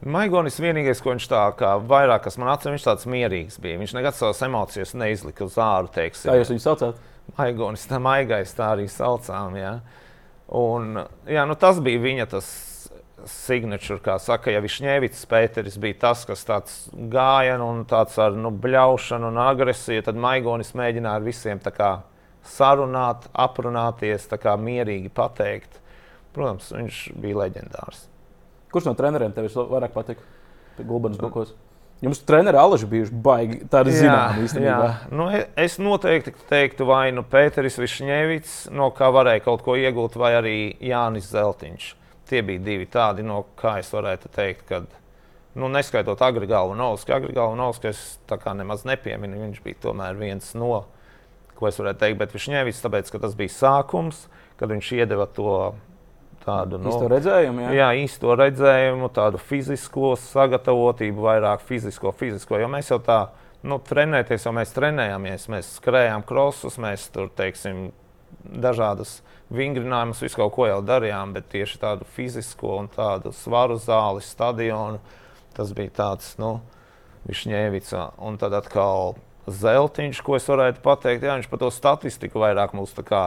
Maigonis vienīgais, ko viņš tā kā vairāk, kas man atceras, viņš tāds mierīgs bija. Viņš nekad savas emocijas neizlika uz āru. Teiksim. Kā jūs viņu saucāt? Maigonis, tā maigais, tā arī saucām. Jā. Un, jā, nu, tas bija viņa tas signature, kā saka, ja Višņēvits Pēteris bija tas, kas tāds gāja un tāds ar nu, bļaušanu un agresiju, tad Maigonis mēģināja ar visiem kā, sarunāt, aprunāties, kā, mierīgi pateikt. Protams, viņš bija leģendārs. Kurš no treneriem tev vairāk patika? Gulbens Bukos. Jums treniņi alaži bijuši baigi. Tā ir zināma īstenībā. Nu, e, es noteikti teiktu, vai nu Pēteris Višņēvits, no kā varēja kaut ko iegūt, vai arī Jānis Zeltiņš tie bija divi tādi, no kā es varētu teikt, ka, nu, neskaitot agri galvu Novsku, agri galvu Novsku es nemaz nepieminu, viņš bija tomēr viens no, ko es varētu teikt, bet viņš ņēvis, tāpēc, ka tas bija sākums, kad viņš iedeva to tādu nu, īsto redzējumu, jā. jā, īsto redzējumu, tādu fizisko sagatavotību, vairāk fizisko, fizisko, jo mēs jau tā, nu, trenēties, jau mēs trenējāmies, mēs skrējām krosus, mēs tur, teiksim, dažādas vingrinājumus, visu kaut ko jau darījām, bet tieši tādu fizisko un tādu svaru zāli, stadionu, tas bija tāds, nu, Višņēvica. Un tad atkal Zeltiņš, ko es varētu pateikt, jā, viņš par to statistiku vairāk mums tā kā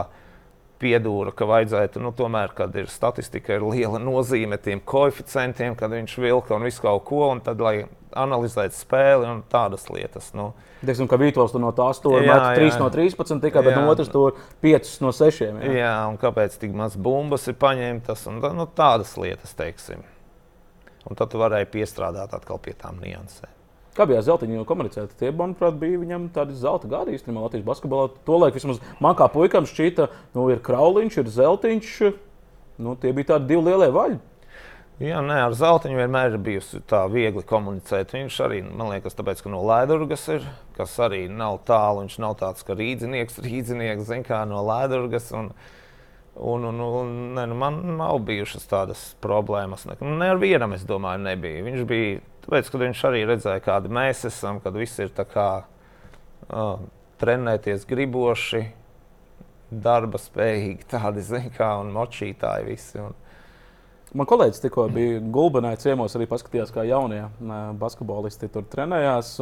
piedūra, ka vajadzētu, nu, tomēr, kad ir statistika, ir liela nozīme tiem koeficientiem, kad viņš vilka un visu kaut ko, un tad, lai analizētu spēli un tādas lietas. Nu. Teiksim, ka Vītols no tās tur ir 3 no 13, tikai, bet jā. no otras tur 5 no 6. Jā. jā, un kāpēc tik maz bumbas ir paņemtas un nu, tādas lietas, teiksim. Un tad tu varēji piestrādāt atkal pie tām niansēm. Kā bija zeltaini komunicēta? Tie, manuprāt, bija viņam tādi zelta gadi īstenībā Latvijas basketbolā. Tolaik vismaz man kā puikam šķita, nu, ir krauliņš, ir zeltiņš. Nu, tie bija tādi divi lielie vaļi. Jā, nē, ar zeltiņu vienmēr ir bijusi tā viegli komunicēt. Viņš arī, man liekas, tāpēc, ka no Latvijas ir, kas arī nav tālu. Viņš nav tāds kā rīznieks, rīznieks, zin kā no Latvijas. Un, un, un ne, nu, man nav bijušas tādas problēmas. Ne, ne ar vienam, es domāju, nebija. Viņš bija Tāpēc, kad viņš arī redzēja, kādi mēs esam, kad visi ir kā, uh, trenēties griboši, darba spējīgi, tādi kā un močītāji visi. Un, Man kolēģis tikko bija Gulbenē ciemos, arī paskatījās, kā jaunie basketbolisti tur trenējās.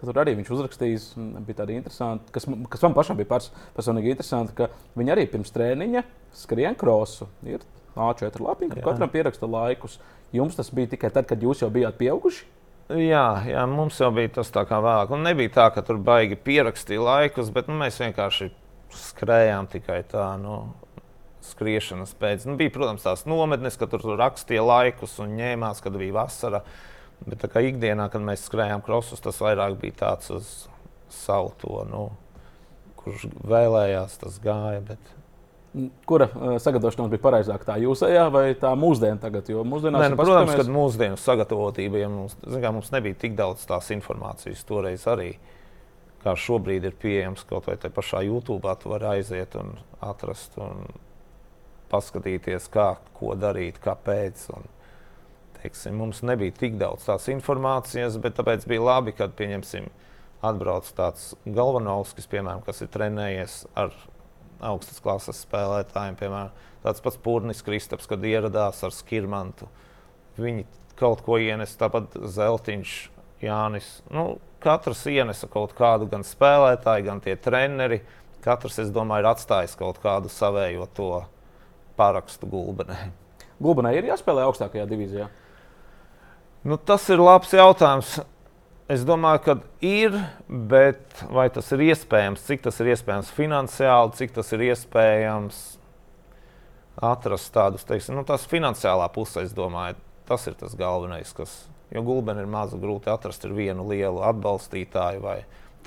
Tur arī viņš uzrakstījis, bija tādi interesanti, kas, kas man pašam bija pers, personīgi interesanti, ka viņi arī pirms treniņa skrien krosu. Ir A4 lapiņa, ka katram pieraksta laikus. Jums tas bija tikai tad, kad jūs jau bijāt pieauguši? Jā, jā, mums jau bija tas tā kā vēlāk. Un nebija tā, ka tur baigi pierakstīja laikus, bet nu, mēs vienkārši skrējām tikai tā. Nu, Skriešanas pēc. Nu, bija, protams, tās nometnes, ka tur, tur rakstīja laikus un ņēmās, kad bija vasara. Bet kā ikdienā, kad mēs skrējām krosus, tas vairāk bija tāds uz savu to, nu, kurš vēlējās, tas gāja. Bet... Kura uh, sagatavošanās bija pareizāka? Tā jūsējā vai tā mūsdienā tagad? Jo mūsdienās Nē, nu, protams, ka mūsdienu sagatavotība, ja mums, kā, mums nebija tik daudz tās informācijas toreiz arī. Kā šobrīd ir pieejams kaut vai tajā pašā YouTube, tu vari aiziet un atrast un paskatīties, kā, ko darīt, kāpēc. Un, teiksim, mums nebija tik daudz tās informācijas, bet tāpēc bija labi, kad pieņemsim, atbrauc tāds galvenais, piemēram, kas ir trenējies ar augstas klases spēlētājiem, piemēram, tāds pats Pūrnis Kristaps, kad ieradās ar Skirmantu. Viņi kaut ko ienesa, tāpat Zeltiņš, Jānis. Nu, katrs ienesa kaut kādu gan spēlētāju, gan tie treneri. Katrs, es domāju, ir atstājis kaut kādu savējo to parakstu gulbenē. Gulbenē ir jāspēlē augstākajā divīzijā. Nu, tas ir labs jautājums. Es domāju, ka ir, bet vai tas ir iespējams, cik tas ir iespējams finansiāli, cik tas ir iespējams atrast tādus, teiksim, nu, tās finansiālā pusē, es domāju, tas ir tas galvenais, kas, jo gulbeni ir maza, grūti atrast ir vienu lielu atbalstītāju, vai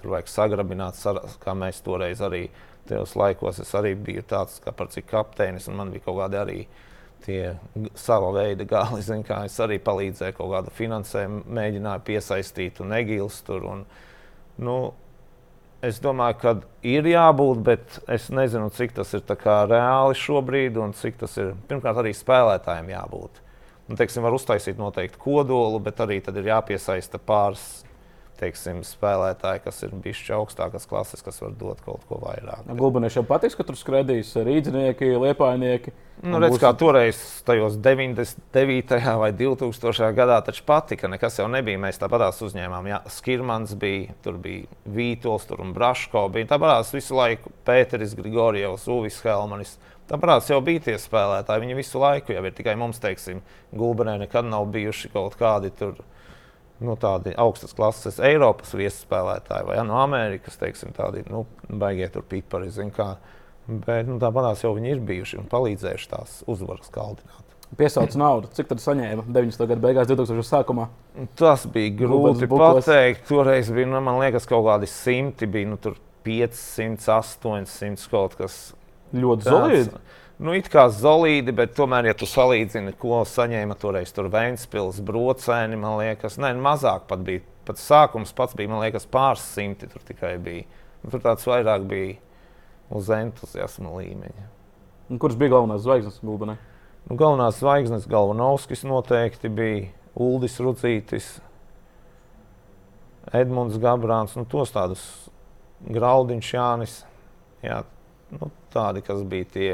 tur vajag sagrabināt, kā mēs toreiz arī tajos laikos, es arī biju tāds, kā par cik kapteinis, un man bija kaut kādi arī tie sava veida gali. Zin, es arī palīdzēju kaut kādu finansējumu, mēģināju piesaistīt un negils tur. Un, nu, es domāju, ka ir jābūt, bet es nezinu, cik tas ir reāli šobrīd un cik tas ir. Pirmkārt, arī spēlētājiem jābūt. Nu, teiksim, var uztaisīt noteikti kodolu, bet arī ir jāpiesaista pāris teiksim, spēlētāji, kas ir bijuši augstākas klases, kas var dot kaut ko vairāk. Gulbeniešiem patiks, ka tur skraidīs rīznieki, liepainieki. Nu, redz, būs... kā toreiz, tajos 99. vai 2000. gadā, taču patika, nekas jau nebija. Mēs tāpatās uzņēmām, ja Skirmans bija, tur bija Vītols, tur un Braško bija. Tāpatās visu laiku Pēteris, Grigorjevs, Uvis Helmanis. Tāpēc jau bija tie spēlētāji. Viņi visu laiku jau ir tikai mums, teiksim, Gulbenē nekad nav bijuši kaut kādi tur nu, tādi augstas klases Eiropas viesspēlētāji vai ja, no Amerikas, teiksim, tādi nu, baigie tur pipari. Bet nu, tāpatās jau viņi ir bijuši un palīdzējuši tās uzvaras kaldināt. Piesauc naudu. Cik tad saņēma 90. gada beigās, 2000. sākumā? Tas bija grūti pateikt. Toreiz bija, nu, man liekas, kaut kādi simti, bija nu, 500, 800 kaut kas. Ļoti solīti. Nu, it kā zelīti, bet tomēr, ja tu salīdzini, ko saņēma toreiz tur Vēnspils, brocēni, man liekas, ne, mazāk pat bija. Pat sākums pats bija, man liekas, pāris simti tur tikai bija. Tur tāds vairāk bija uz entuziasma līmeņa. Un kuras bija galvenās zvaigznes Gulbenē? Nu, galvenās zvaigznes Galvanovskis noteikti bija Uldis Rucītis, Edmunds Gabrāns, nu, tos tādus Graudiņš Jānis. Jā, nu, tādi, kas bija tie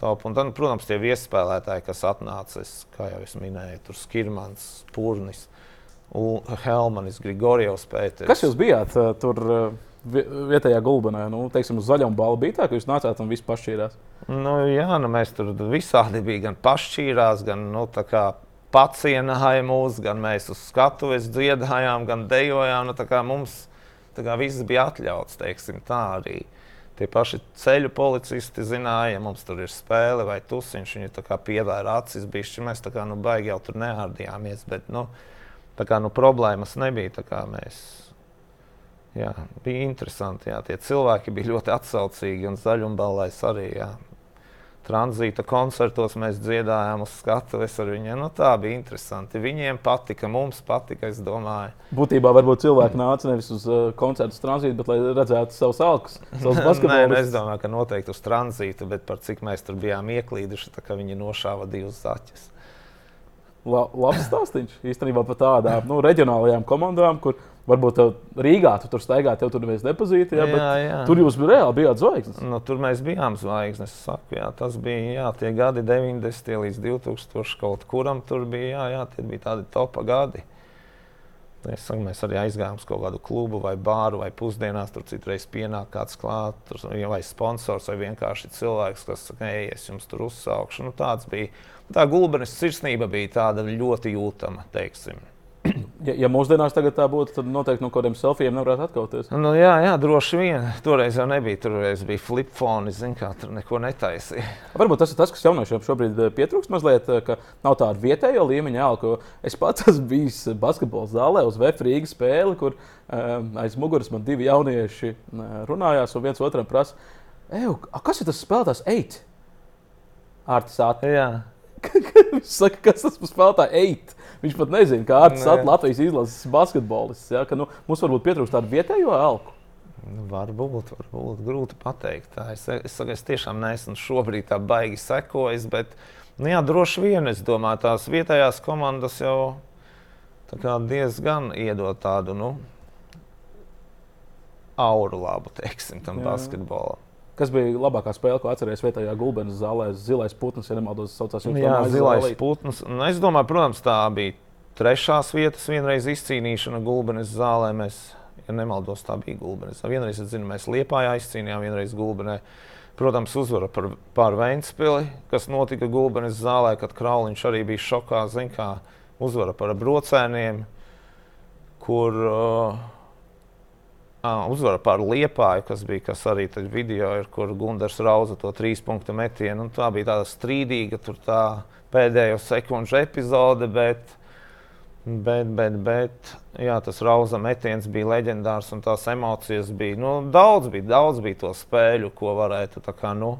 top. Un tad, protams, tie viespēlētāji, kas atnāca, kā jau es minēju, tur Skirmans, Pūrnis. Helmanis, Grigorjevs, Pēters. Kas jūs bijāt tur? vietējā gulbenē? Nu, teiksim, uz zaļām balvu bija tā, ka jūs nācāt un viss pašķīrās. Nu, jā, nu, mēs tur visādi bijām, gan pašķīrās, gan nu, pacienāja mūs, gan mēs uz skatuves dziedājām, gan dejojām. Nu, mums kā, viss bija atļauts, teiksim, tā arī. Tie paši ceļu policisti zināja, ja mums tur ir spēle vai tusiņš, viņi pievēra acis, bišķi, mēs tā kā nu, baigi jau tur neārdījāmies. Bet, nu, tā kā nu, problēmas nebija. Mēs, jā, bija interesanti. Jā, tie cilvēki bija ļoti atsaucīgi un zaļumballais arī. Jā tranzīta koncertos mēs dziedājām uz skatuves ar viņiem. Nu, tā bija interesanti. Viņiem patika, mums patika. Būtībā varbūt cilvēki nāca nevis uz uh, koncertu tranzītu, bet lai redzētu savus alkus. Nē, nu, es domāju, ka noteikti uz tranzītu, bet par cik mēs tur bijām ieklīduši, tā, viņi nošāva divus zaķus. La, labs stāstījums īstenībā par tādām nu, reģionālajām komandām, kur Varbūt Rīgā tu tur staigā, tev tur neviens nepazīst. Jā, jā, jā. Tur jūs reāli bijāt zvaigznes. Nu, tur mēs bijām zvaigznes. Saku, jā, tas bija jā, tie gadi, 90. līdz 2000. kaut kuram tur bija. Jā, jā, tie bija tādi topa gadi. Es saku, mēs arī aizgājām uz kaut kādu klubu vai bāru vai pusdienās. Tur citreiz pienāk kāds klāt, tur, vai sponsors vai vienkārši cilvēks, kas saka, ej, es jums tur uzsaukšu. Nu, tāds bija. Tā gulbenes sirsnība bija tāda ļoti jūtama, teiksim. Ja, ja mūsdienās tā būtu, tad noteikti no kādiem selfijiem nevarētu atkauties. Nu, jā, jā, droši vien. Toreiz jau nebija. Toreiz bija flipfoni, zin, kā tur neko netaisīja. Varbūt tas ir tas, kas jauniešiem šobrīd eh, pietrūkst mazliet, eh, ka nav tāda vietējo līmeņa ēla. Es pats esmu bijis basketbola zālē uz VF Rīgas spēli, kur um, aiz muguras man divi jaunieši runājās un viens otram prasa, kas ir tas spēlētājs? Eit! Ārtis Ātris. Viņš saka, kas tas par spēlētāju eit? Viņš pat nezina, kā Arts Sats Latvijas izlases basketbolists. Ja, nu, mums varbūt pietrūkst tādu vietējo elku. Nu, varbūt, varbūt grūti pateikt. Tā. Es, es, es, tiešām neesmu šobrīd tā baigi sekojis, bet nu, jā, droši vien es domāju, tās vietējās komandas jau diezgan iedod tādu nu, auru labu, teiksim, tam jā. basketbolam. Kas bija labākā spēle, ko atceries vietējā gulbenes zālē? Zilais putns, ja nemaldos, saucās jau tādā veidā. Zilais zālīt. putns. Nu, es domāju, protams, tā bija trešās vietas vienreiz izcīnīšana gulbenes zālē. Mēs, ja nemaldos, tā bija gulbenes. Vienreiz, es zinu, mēs Liepājā izcīnījām, vienreiz gulbenē. Protams, uzvara par, pār Vēnspili, kas notika gulbenes zālē, kad Krauliņš arī bija šokā. Zin, kā uzvara par brocēniem, kur uh, Uzvara pār Liepāju, kas bija kas arī video, ir, kur Gunārs rauza to trīs punktu metienu. Tā bija tāda strīdīga tā pēdējo sekundžu epizode, bet, bet, bet, bet jā, tas rauza metiens bija leģendārs un tās emocijas bija. Nu, daudz, bija daudz bija to spēļu, ko varētu kā, nu,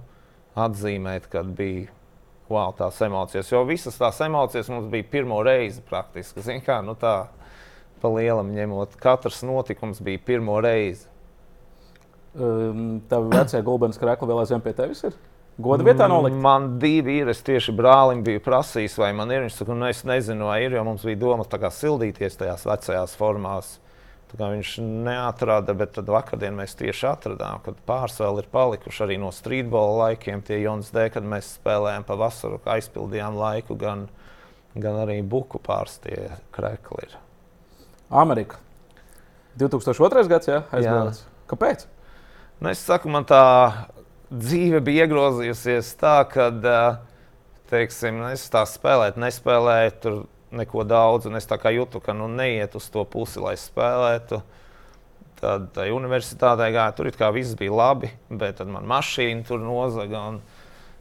atzīmēt, kad bija. Wow, tās emocijas, jo visas tās emocijas mums bija pirmo reizi praktiski. Zin, kā, nu, tā, pa lielam ņemot. Katrs notikums bija pirmo reizi. Um, Tev vecie gulbenes krēkli vēl aizvien pie tevis ir? Goda vietā nolikt? Man divi ir. Es tieši brālim biju prasījis, vai man ir. Viņš saka, nu es nezinu, vai ir, jo mums bija doma sildīties tajās vecajās formās. Viņš neatrada, bet tad vakardien mēs tieši atradām, ka pāris vēl ir palikuši arī no streetbola laikiem. Tie Jonas D, kad mēs spēlējām pa vasaru, aizpildījām laiku, gan, gan arī buku pāris tie krekli ir. Amerika. 2002. gads, jā, aizgājās. Kāpēc? Nu, es saku, man tā dzīve bija iegrozījusies tā, ka, teiksim, nu, es tā spēlēt, nespēlēju tur neko daudz, un es tā kā jūtu, ka nu, neiet uz to pusi, lai spēlētu. Tad tai universitātē gāja, tur it kā viss bija labi, bet tad man mašīna tur nozaga. Un,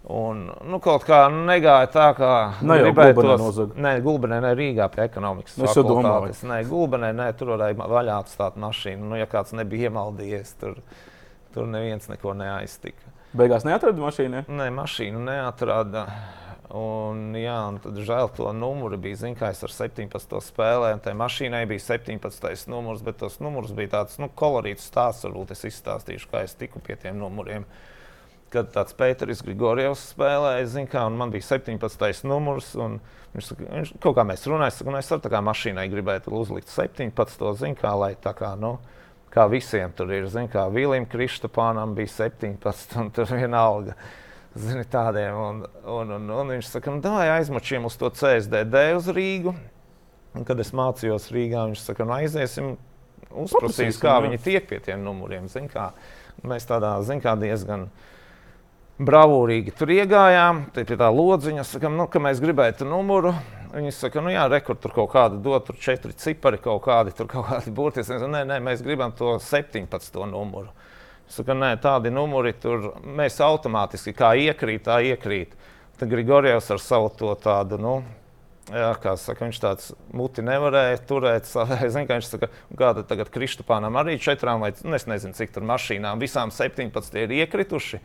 Un, nu, kaut kā negāja tā, kā gribēju. Tos... Nē, Gulbenē, ne Rīgā pie ekonomikas. Es jau domāju, ka Nē, Gulbenē, nē, tur varēja vaļā atstāt mašīnu. Nu, ja kāds nebija iemaldījies, tur, tur neviens neko neaiztika. Beigās neatrada mašīnu? Nē, mašīnu neatrada. Un, jā, un tad žēl to numuru bija. Zinu, kā es ar 17 spēlēju. Tai mašīnai bija 17. numurs, bet tas numurs bija tāds nu, kolorīts stāsts. Varbūt es izstāstīšu, kā es tiku pie tiem numuriem. Uh, kad tāds Pēteris Grigorjevs spēlēja, zin, kā, un man bija 17. numurs. Viņš, viņš kaut kā mēs runājam, saka, nu, es ar tā kā mašīnai gribētu uzlikt 17. zin, kā, lai tā kā, nu, kā visiem tur ir. Zin, kā Vilim Kristapānam bija 17, un tur vienalga. Zini, tādiem, un, un, un, un viņš saka, nu, dāvāj aizmačiem uz to CSDD uz Rīgu. Un, kad es mācījos Rīgā, viņš saka, nu, aiziesim Paprasīsim, kā jā. viņi tiek pie tiem numuriem. Zin Kā, mēs tādā zin kā, diezgan bravūrīgi tur iegājām, te pie tā lodziņa, sakam, nu, ka mēs gribētu numuru. Viņi saka, nu jā, rekord tur kaut kāda dod, tur četri cipari kaut kādi, tur kaut kādi burtiski. Es saku, Nē, nē, mēs gribam to 17. numuru. Es saku, nē, tādi numuri tur mēs automātiski kā iekrīt, tā iekrīt. Tad Grigorijs ar savu to tādu, nu, Jā, kā saka, viņš tāds muti nevarēja turēt. Zinu, ka viņš saka, kāda tagad Kristupānam arī četrām, vai nu, es nezinu, cik tur mašīnām, visām 17 ir iekrituši.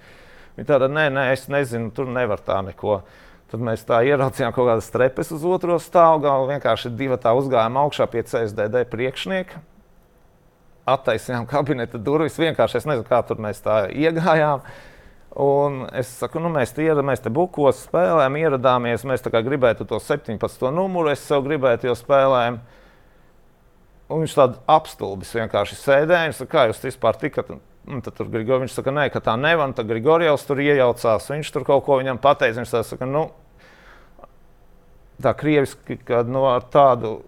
Viņa tāda, nē, nē, es nezinu, tur nevar tā neko. Tad mēs tā ieraudzījām kaut kādas trepes uz otro stāvu, galvu vienkārši divi tā uzgājām augšā pie CSDD priekšnieka. Attaisījām kabineta durvis, vienkārši es nezinu, kā tur mēs tā iegājām. Un es saku, nu, mēs te, iera- mēs te bukos spēlējām, ieradāmies. Mēs gribētu to 17. numuru, es sev gribētu, jo spēlējām. Un viņš tāds apstulbis vienkārši sēdēja. Kā jūs vispār tikat? Un tad tur Grigor, viņš saka, nē, ka tā nevar. Tad Grigorijs tur iejaucās. Viņš tur kaut ko viņam pateica. Viņš saka, nu, tā krieviski, ka nu, ar tādu.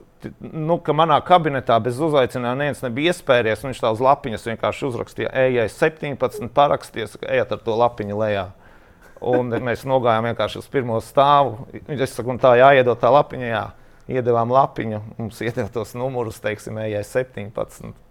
Nu, ka manā kabinetā bez uzaicinājuma neviens nebija iespējies. Viņš tā uz lapiņas vienkārši uzrakstīja, ejai 17, parakstīja, ka ejiet ar to lapiņu lejā. Un mēs nogājām vienkārši uz pirmo stāvu. Es saku, tā jāiedod tā lapiņa. Jā. Iedevām lapiņu, mums iedeva tos numurus, teiksim, ejai 17.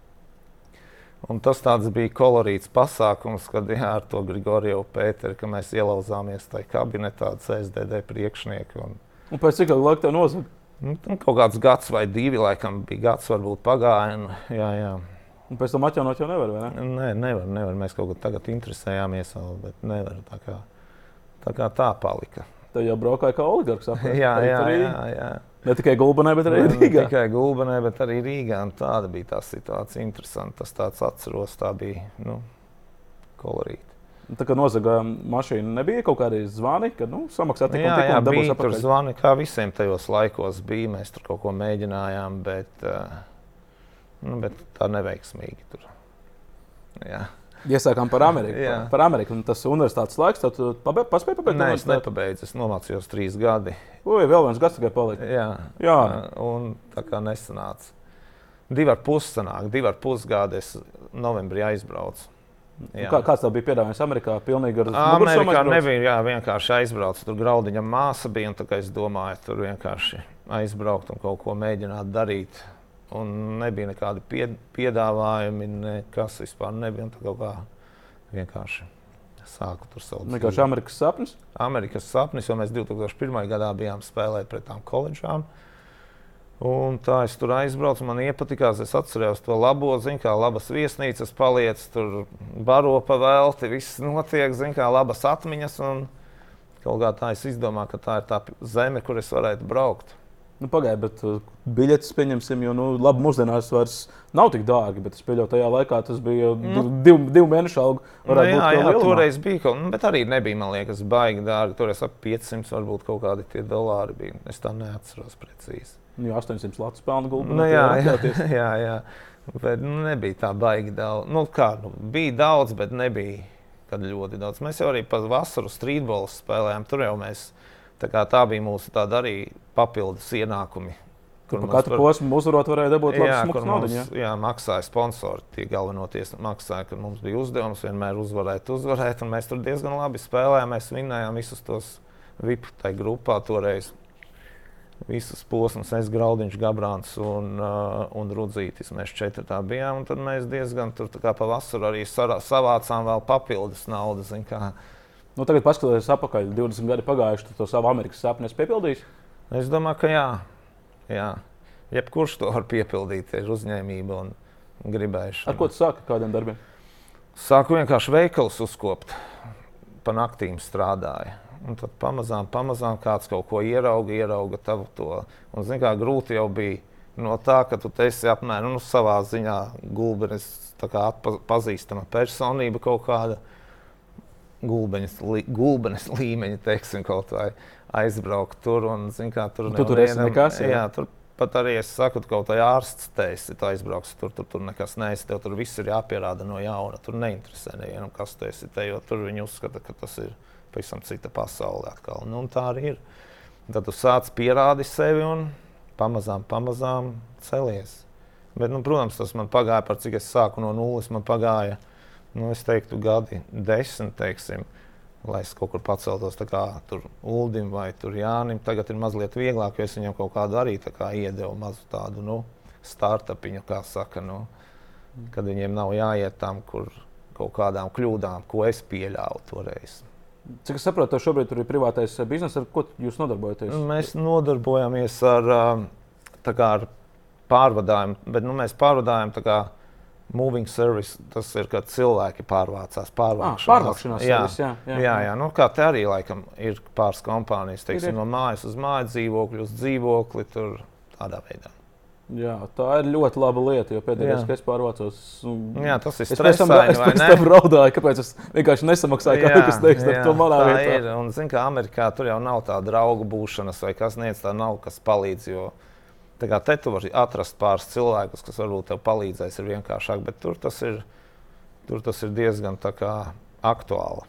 Un tas bija kolorīts pasākums, kad jā, ar to Grigoriju Pēteru, ka mēs ielauzāmies tajā kabinetā, CSDD priekšnieku. Un, Un pēc cik laika tev nozaga? nu, tam kaut kāds gads vai divi, laikam, bija gads, varbūt pagāja. un, Jā, jā. Un pēc tam atjaunot jau nevar, vai ne? Nē, nevar, nevar. Mēs kaut kā tagad interesējāmies, vēl, bet nevar. Tā kā tā, kā tā palika. Tev jau braukāja kā oligarks. Jā, jā, jā. arī- jā. Ne tikai Gulbenē, bet arī Ne Rīgā. tikai Gulbenē, bet arī Rīgā. un Tāda bija tā situācija. Interesanti. Tas tāds atceros, tā bija nu, kolorīta. Tā kā nozaga mašīna, nebija kaut kādi zvani, kad nu, samaksā tik un Jā, tik jā un dabūs bija tur atpakaļ. zvani, kā visiem tajos laikos bija. Mēs tur kaut ko mēģinājām, bet, uh, nu, bet tā neveiksmīgi. Tur. Jā. Iesākām par Ameriku. Jā. Par, par Ameriku. Un tas universitātes laiks, tad tu pabe- paspēji pabeigt Nē, es nepabeidzu. Es nomācījos trīs gadi. Ui, vēl viens gads tikai palika. Jā, Jā. un tā kā nesanāca. Divi ar pus sanāk, divi ar pus gadi es novembrī aizbraucu. Jā. Kā, kāds tev bija piedāvājums Amerikā? Pilnīgi ar Amerikā nebija jā, vienkārši aizbraukt. Tur graudiņa māsa bija. un tā kā Es domāju, tur vienkārši aizbraukt un kaut ko mēģināt darīt. Un nebija nekādi pied, piedāvājumi, nekas vispār nebija. tā kā vienkārši sāku tur savu Vienkārši Amerikas sapnis. Amerikas sapnis, jo mēs 2001. gadā bijām spēlējuši pret tām koledžām. Un tā es tur aizbraucu, man iepatikās. Es atceros to labo, zinu, kā labas viesnīcas paliec, tur baro pa velti, viss notiek, zinu, kā labas atmiņas. Un kaut kā tā es izdomāju, ka tā ir tā zeme, kur es varētu braukt. Nu, Pagaidiet, bet uh, biļetes pieņemsim, jo, nu, labi, mūsdienās vairs nav tik dārgi, bet es pieļauju, tajā laikā tas bija nu, divu, divu mēnešu algu. Nu, jā, jā, lielumā. toreiz bija kaut kas, nu, bet arī nebija, man liekas, baigi dārgi. Toreiz ap 500 varbūt kaut kādi tie dolāri bija. Es tā neatceros precīzi. Nu, jā, 800 latu spēļu gulbā. Nu, jā, jā, jā, jā. Bet nu, nebija tā baigi daudz. Nu, kā, nu, bija daudz, bet nebija ļoti daudz. Mēs jau arī pa vasaru streetbolu spēlējām. Tur jau mēs, tā, tā bija mūsu tāda arī papildus ienākumi. Kur pa katru posmu uzvarot varēja dabūt labu Jā, kur naudu. mums jā, maksāja sponsori. Tie galvenoties maksāja, ka mums bija uzdevums vienmēr uzvarēt, uzvarēt. Mēs tur diezgan labi spēlējām. Mēs vinnējām visus tos VIP grupā toreiz. Visus posmus, es Graudiņš, Gabrāns un, uh, un Rudzītis. Mēs četri tā bijām. Un tad mēs diezgan tur tā kā pa vasaru arī savācām vēl papildus naudu. zini kā. Nu, tagad, paskatoties atpakaļ, 20 gadi pagājuši, tu to savu Amerikas sapni esi piepildījis. Es domāju, ka jā. jā. Jebkurš to var piepildīt, ir uzņēmība un gribēšana. Ar ko tu sāki kādiem darbiem? Sāku vienkārši veikalus uzkopt. Pa naktīm strādāju. Un tad pamazām, pamazām kāds kaut ko ierauga, ierauga tavu to. Un, zin, kā grūti jau bija no tā, ka tu esi apmēram nu, savā ziņā gulbenis, tā kā atpa- pazīstama personība kaut kāda. Gulbenis, li, gulbenis līmeņa, teiksim, kaut vai aizbraukt tur un, zin, kā tur Tu tur esi nekas, jā? Jā, tur pat arī es saku, ka kaut kā ārsts teiks, ja tu aizbrauks tur, tur, tur nekas neesi. Tev tur viss ir jāpierāda no jauna. Tur neinteresē nevienam, kas tu esi. Te, jo tur viņi uzskata, ka tas ir pavisam cita pasaule atkal. Nu, tā arī ir. Tad tu sāc pierādīt sevi un pamazām, pamazām celies. Bet, nu, protams, tas man pagāja par cik es sāku no nulles. Man pagāja, nu, es teiktu, gadi desmit, teiksim, lai es kaut kur paceltos kā tur Uldim vai tur Jānim. Tagad ir mazliet vieglāk, jo es viņam kaut kādu arī kā iedevu mazu tādu nu, startupiņu, kā saka, nu, kad viņiem nav jāiet tam, kur kaut kādām kļūdām, ko es pieļāvu toreiz. Cik es saprotu, šobrīd ir privātais bizness, ar ko jūs nodarbojaties? Mēs nodarbojamies ar, ar pārvadājumu, bet nu, mēs pārvadājam kā moving service. Tas ir, kad cilvēki pārvācās. Pārvākšanās, ah, pārvākšanās jā, service, jā, jā, jā, jā. Nu, kā te arī laikam ir pāris kompānijas, teiksim, ir, ir. no mājas uz māju dzīvokli, uz dzīvokli, tur tādā veidā. Jā, tā ir ļoti laba lieta, jo pēdējā gadā, kad es pārvācos, nu, jā, tas ir stresaini. Es pēc tam raudāju, kāpēc es vienkārši nesamaksāju, kā kas teiks, ar to manā vietā. Ir. Un, zin, kā Amerikā tur jau nav tā draugu būšanas vai kas niec, tā nav, kas palīdz. Jo, tā kā te tu vari atrast pāris cilvēkus, kas varbūt tev palīdzēs, ir vienkāršāk, bet tur tas ir, tur tas ir diezgan aktuāli.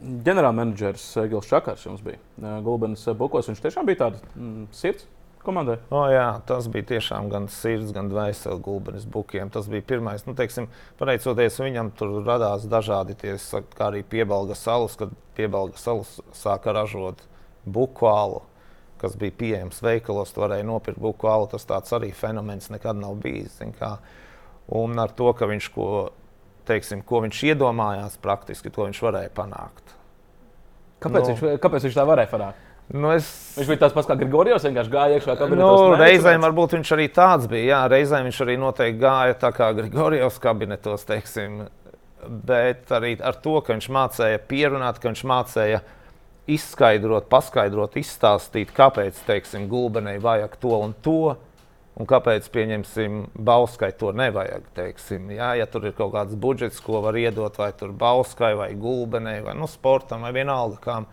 Ģenerālmenedžers Gils Čakars jums bija Gulbens Bukos. Viņš tiešām bija tāds mm, sirds komandai? O, jā, tas bija tiešām gan sirds, gan dvēseli gulbenis bukiem. Tas bija pirmais. Nu, teiksim, pateicoties viņam, tur radās dažādi tie, kā arī piebalga salus, kad piebalga salus sāka ražot buku alu. Kas bija pieejams veikalos, varēja nopirkt buku alu. Tas tāds arī fenomens nekad nav bijis. Un ar to, ka viņš ko, teiksim, ko viņš iedomājās, praktiski to viņš varēja panākt. Kāpēc, nu, viņš, kāpēc viņš tā varēja panākt? Nu es... Viņš bija tāds pats kā Grigorijs, vienkārši gāja iekšā kabinetos. Nu, reizēm varbūt viņš arī tāds bija. Jā, reizēm viņš arī noteikti gāja tā kā Grigorijs kabinetos, teiksim. Bet arī ar to, ka viņš mācīja pierunāt, ka viņš mācīja izskaidrot, paskaidrot, izstāstīt, kāpēc, teiksim, gulbenei vajag to un to. Un kāpēc, pieņemsim, Bauskai to nevajag? Teiksim, jā, ja tur ir kaut kāds budžets, ko var iedot vai Bauskai vai Gulbenei vai nu, sportam vai vienalga kam,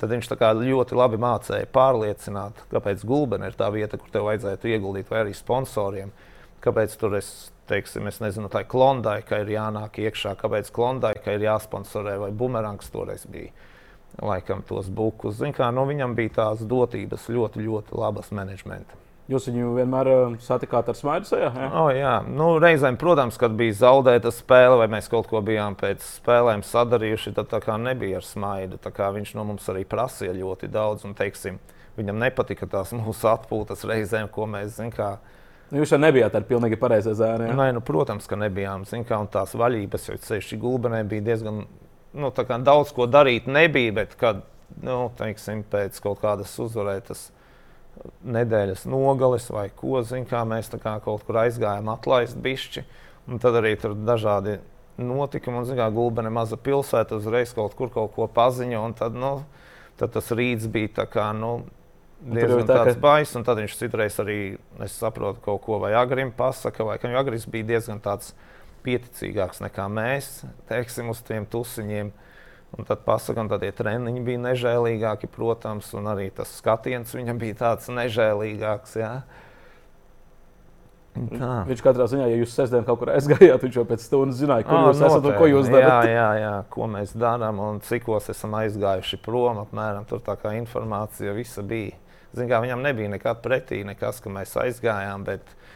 Tad viņš ļoti labi mācīja pārliecināt, kāpēc gulbene ir tā vieta, kur tev vajadzētu ieguldīt, vai arī sponsoriem. Kāpēc tur es, teiksim, es nezinu, tā ir klondai, ka ir jānāk iekšā, kāpēc klondai, ka ir jāsponsorē, vai bumerangs toreiz bija. Laikam tos bukus. Zin, kā, nu, viņam bija tās dotības ļoti, ļoti labas menedžmenta. Jūs viņu vienmēr uh, satikāt ar smaidu sejā? Ja? Oh, jā, nu, reizēm, protams, kad bija zaudēta spēle, vai mēs kaut ko bijām pēc spēlēm sadarījuši, tad tā kā nebija ar smaidu. Viņš no mums arī prasīja ļoti daudz. Un, teiksim, viņam nepatika tās mūsu atpūtas reizēm, ko mēs zinām. Nu, jūs jau nebijāt ar pilnīgi pareizo zēnu. Ja? Nē, nu, protams, ka nebijām. Kā, tās vaļības jau ceļš gulbenē bija diezgan nu, daudz ko darīt. Nebija, bet kad, nu, teiksim, pēc kaut kādas uzvarētas nedēļas nogales vai ko zina, kā mēs kā kaut kur aizgājām, atlaist bišķi. Un tad arī tur dažādi notikumi. Un, zināmā Gulbene maza pilsēta uzreiz kaut kur kaut ko paziņo. Tad, nu, tad tas rīts bija tā kā, nu, diezgan tā, tāds ka... baiss. Tad viņš citreiz arī, es saprotu, kaut ko vai agrim pasaka, vai ka agris bija diezgan tāds pieticīgāks nekā mēs, teiksim, uz tiem tusiņiem. Un tad pasakām, ka tie treniņi bija nežēlīgāki, protams, un arī tas skatiens viņam bija tāds nežēlīgāks. Jā. Tā. Viņš katrā ziņā, ja jūs sestdien kaut kur aizgājāt, viņš jau pēc stundas zināja, kur jūs esat un ko jūs darāt. Jā, jā, jā, ko mēs darām un cikos esam aizgājuši prom. Apmēram tur tā kā informācija visa bija. Kā, viņam nebija nekāda pretī, nekas, ka mēs aizgājām,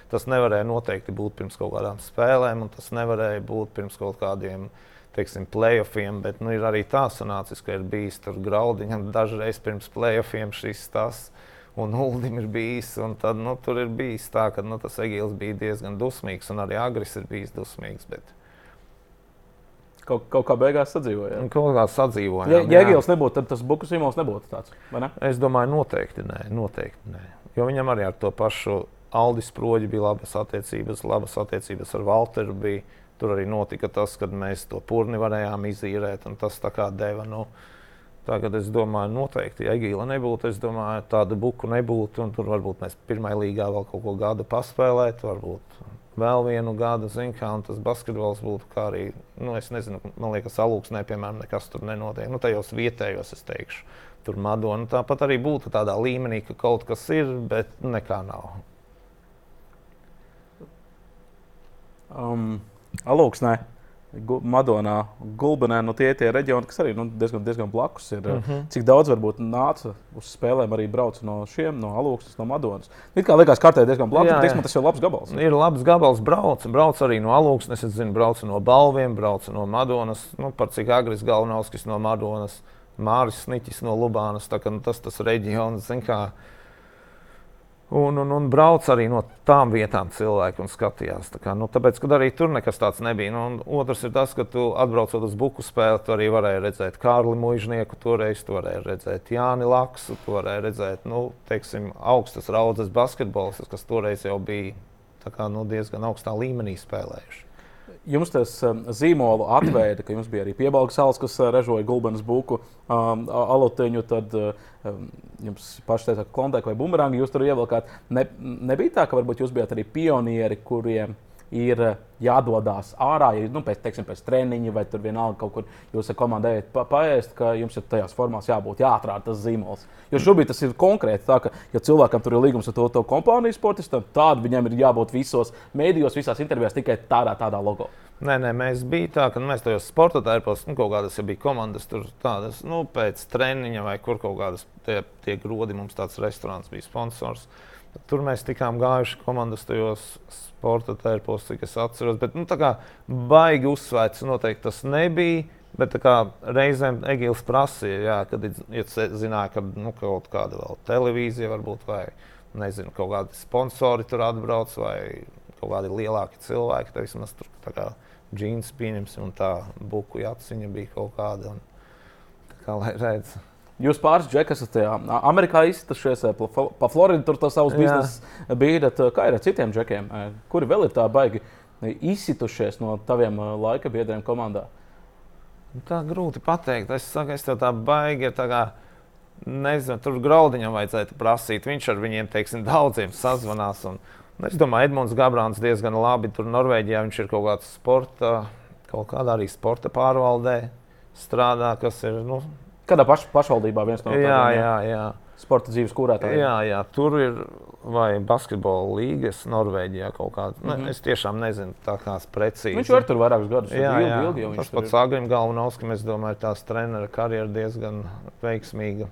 tas nevarēja noteikti būt pirms kaut kādām spēlēm, un tas nevarēja būt pirms kaut kādiem teiksim, playoffiem, bet nu, ir arī tā sanācis, ka ir bijis tur graudiņam dažreiz pirms playoffiem šis tas. Un Uldim ir bijis, un tad, nu, tur ir bijis tā, ka nu, tas Egīls bija diezgan dusmīgs, un arī Agris ir bijis dusmīgs. Bet... Kaut, kaut kā beigās sadzīvojām. Kaut kā sadzīvojām. Ja, ja Egīls nebūtu, tad tas Bukas Simons nebūtu tāds. Ne? Es domāju, noteikti nē, noteikti nē. Jo viņam arī ar to pašu Aldis Proģi bija labas attiecības, labas attiecības ar Walteru. Bija Tur arī notika tas, kad mēs to purni varējām izīrēt, un tas tā kā deva. Nu, Tagad es domāju, noteikti, Egīla nebūtu, es domāju, tāda buku nebūtu. Tur varbūt mēs pirmajā līgā vēl kaut ko gadu paspēlētu, varbūt vēl vienu gadu, zin, kā, un tas basketbols būtu kā arī, nu, es nezinu, man liekas, alūksnē, piemēram, nekas tur nenotiek. Nu, tajos vietējos, es teikšu, tur Madona. Tāpat arī būtu tādā līmenī, ka kaut kas ir, bet nekā nav. Um. Alūksnē. Madonā, Gulbenē, nu tie ir tie reģioni, kas arī nu, diezgan, diezgan blakus ir. Mm -hmm. Cik daudz varbūt nāca uz spēlēm arī brauc no šiem, no Alūksnes, no Madonas. It kā liekas, kartē diezgan blakus, bet tas ir labs gabals. Ir labs gabals, brauc, brauc arī no Alūksnes, es zinu, brauc no Balviem, brauc no Madonas, nu, par cik agris Galvnovskis no Madonas, Māris Sniķis no Lubānas, tā kā nu, tas tas reģions, zin kā, Un, un, un brauc arī no tām vietām cilvēki un skatījās. Tā kā, nu, tāpēc, kad arī tur nekas tāds nebija. Nu, otrs ir tas, ka tu atbraucot uz buku spēli, tu arī varēji redzēt Kārli Mūžnieku, toreiz tu varēji redzēt Jāni Laksu, tu varēji redzēt nu, teiksim, augstas raudzes basketbolistus, kas toreiz jau bija kā, nu, diezgan augstā līmenī spēlējuši jums tas um, zīmolu atveida, ka jums bija arī piebalgs salas, kas uh, ražoja gulbenes buku, um, alutiņu, tad uh, um, jums paši teica, ka klondēka vai bumerangi jūs tur ievilkāt. Ne, nebija tā, ka varbūt jūs bijat arī pionieri, kuriem ir eh, jādodas ārā, ja nu, pēc, teiksim, pēc treniņa vai tur vienalga kaut kur jūs ar komandu ejat pa, paēst, ka jums ir tajās formās jābūt jāatrāda tas zīmols. Jo šobrīd tas ir konkrēti tā, ka, ja cilvēkam tur ir līgums ar to, to kompāniju sportistam, tad viņam ir jābūt visos mēdījos, visās intervijās tikai tādā, tādā logo. Nē, nē, mēs bijām tā, ka nu, mēs tajos sporta tērpos, nu, kaut kādas bija komandas, tur tādas, nu, pēc treniņa vai kur kaut kādas tie, tie grodi mums tāds restorāns bija sponsors. Tur mēs tikām gājuši komandas tajos sporta tērpos, cik es atceros. Bet, nu, tā kā baigi uzsvērts, noteikti tas nebija. Bet reizēm Egīls prasīja, jā, kad ja zināja, ka nu, kaut kāda vēl televīzija varbūt, vai nezinu, kaut kādi sponsori tur atbrauc, vai kaut kādi lielāki cilvēki. Tad vismaz tur kā džins pieņemsim, un tā buku jāciņa bija kaut kāda. Un, tā kā lai redzētu. Jūs pāris džekas esat Amerikā izsitušies, pa Floridu tur tas savs biznesa bija. Kā ir ar citiem džekiem? Kuri vēl ir tā baigi izsitušies no taviem laika biedriem komandā? Nu, tā grūti pateikt. Es saku, es tev tā baigi. Kā, nezinu, tur graudiņam vajadzētu prasīt. Viņš ar viņiem, teiksim, daudziem sazvanās. Un, un es domāju, Edmunds Gabrāns diezgan labi. Tur Norvēģijā viņš ir kaut kāds sporta, kaut kādā arī sporta pārvaldē strādā, kas ir. Nu, Kādā paš, pašvaldībā viens no tādiem jā, jā, jā. sporta dzīves kurētājiem? Jā, jā, tur ir vai basketbola līnijas Norvēģijā kaut kāda. Mm -hmm. es tiešām nezinu, tā kā precīzi. Viņš jau tur vairākus gadus. Jā, ilgi, jā. Ilgi, ilgi, tas pats Agrim Galvanovskis, es domāju, tās trenera karjera diezgan veiksmīga.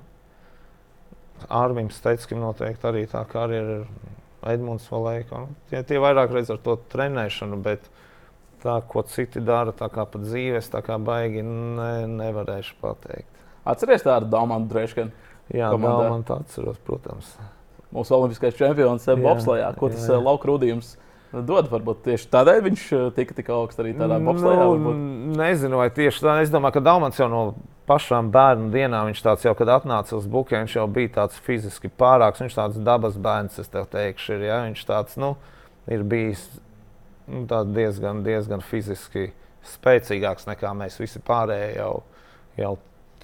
Ārvims teica, ka noteikti arī tā karjera ir Edmunds Valēka. Nu, tie, tie vairāk redz ar to trenēšanu, bet tā, ko citi dara, tā kā pa dzīves, tā kā baigi ne, nevarēšu pateikt. Atceries tādu Dāmanu Dreškanu? Jā, tā atceros, protams. Mūsu olimpiskais čempions eh, Bobslējā, ko tas. Eh, lauka rudījums dod. Varbūt tieši tādēļ viņš eh, tika tik augsts arī tādā bobslējā. Nu, nezinu, vai tieši tā. Es domāju, ka Dāmans jau no pašām bērnu dienām, viņš tāds jau, kad atnāca uz bukiem, viņš jau bija tāds fiziski pārāks. Viņš tāds dabas bērns, es teikšu, ir. Ja? Viņš tāds, nu, ir bijis nu, diezgan, diezgan fiziski spēcīgāks nekā mēs visi pārējie jau. jau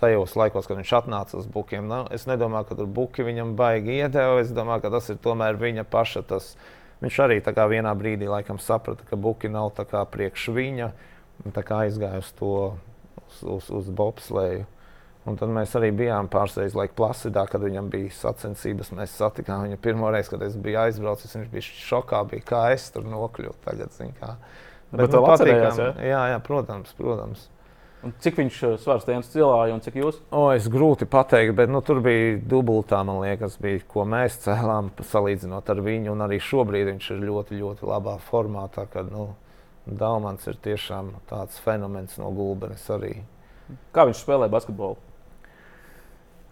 tajos laikos, kad viņš atnāca uz bukiem. Nu, es nedomāju, ka tur buki viņam baigi iedeva. Es domāju, ka tas ir tomēr viņa paša. Tas, viņš arī vienā brīdī laikam saprata, ka buki nav priekš viņa. Aizgāja uz to uz, uz, uz bobsleju. Un tad mēs arī bijām pārsteigti, laika plasidā, kad viņam bija sacensības. Mēs satikām viņu pirmo reizi, kad es biju aizbraucis. Viņš bija šokā, bija, kā es tur nokļuvu. Tagad, kā. Bet, Bet nu, patīkās, ja? jā, jā, protams, protams. Un cik viņš eh, svars tajā cilāja un cik jūs? O, es grūti pateikt, bet nu, tur bija dubultā, man liekas, bija, ko mēs cēlām salīdzinot ar viņu. Un arī šobrīd viņš ir ļoti, ļoti labā formā. Tā, kad, nu, Daumans ir tiešām tāds fenomens no gulbenes arī. Kā viņš spēlē basketbolu?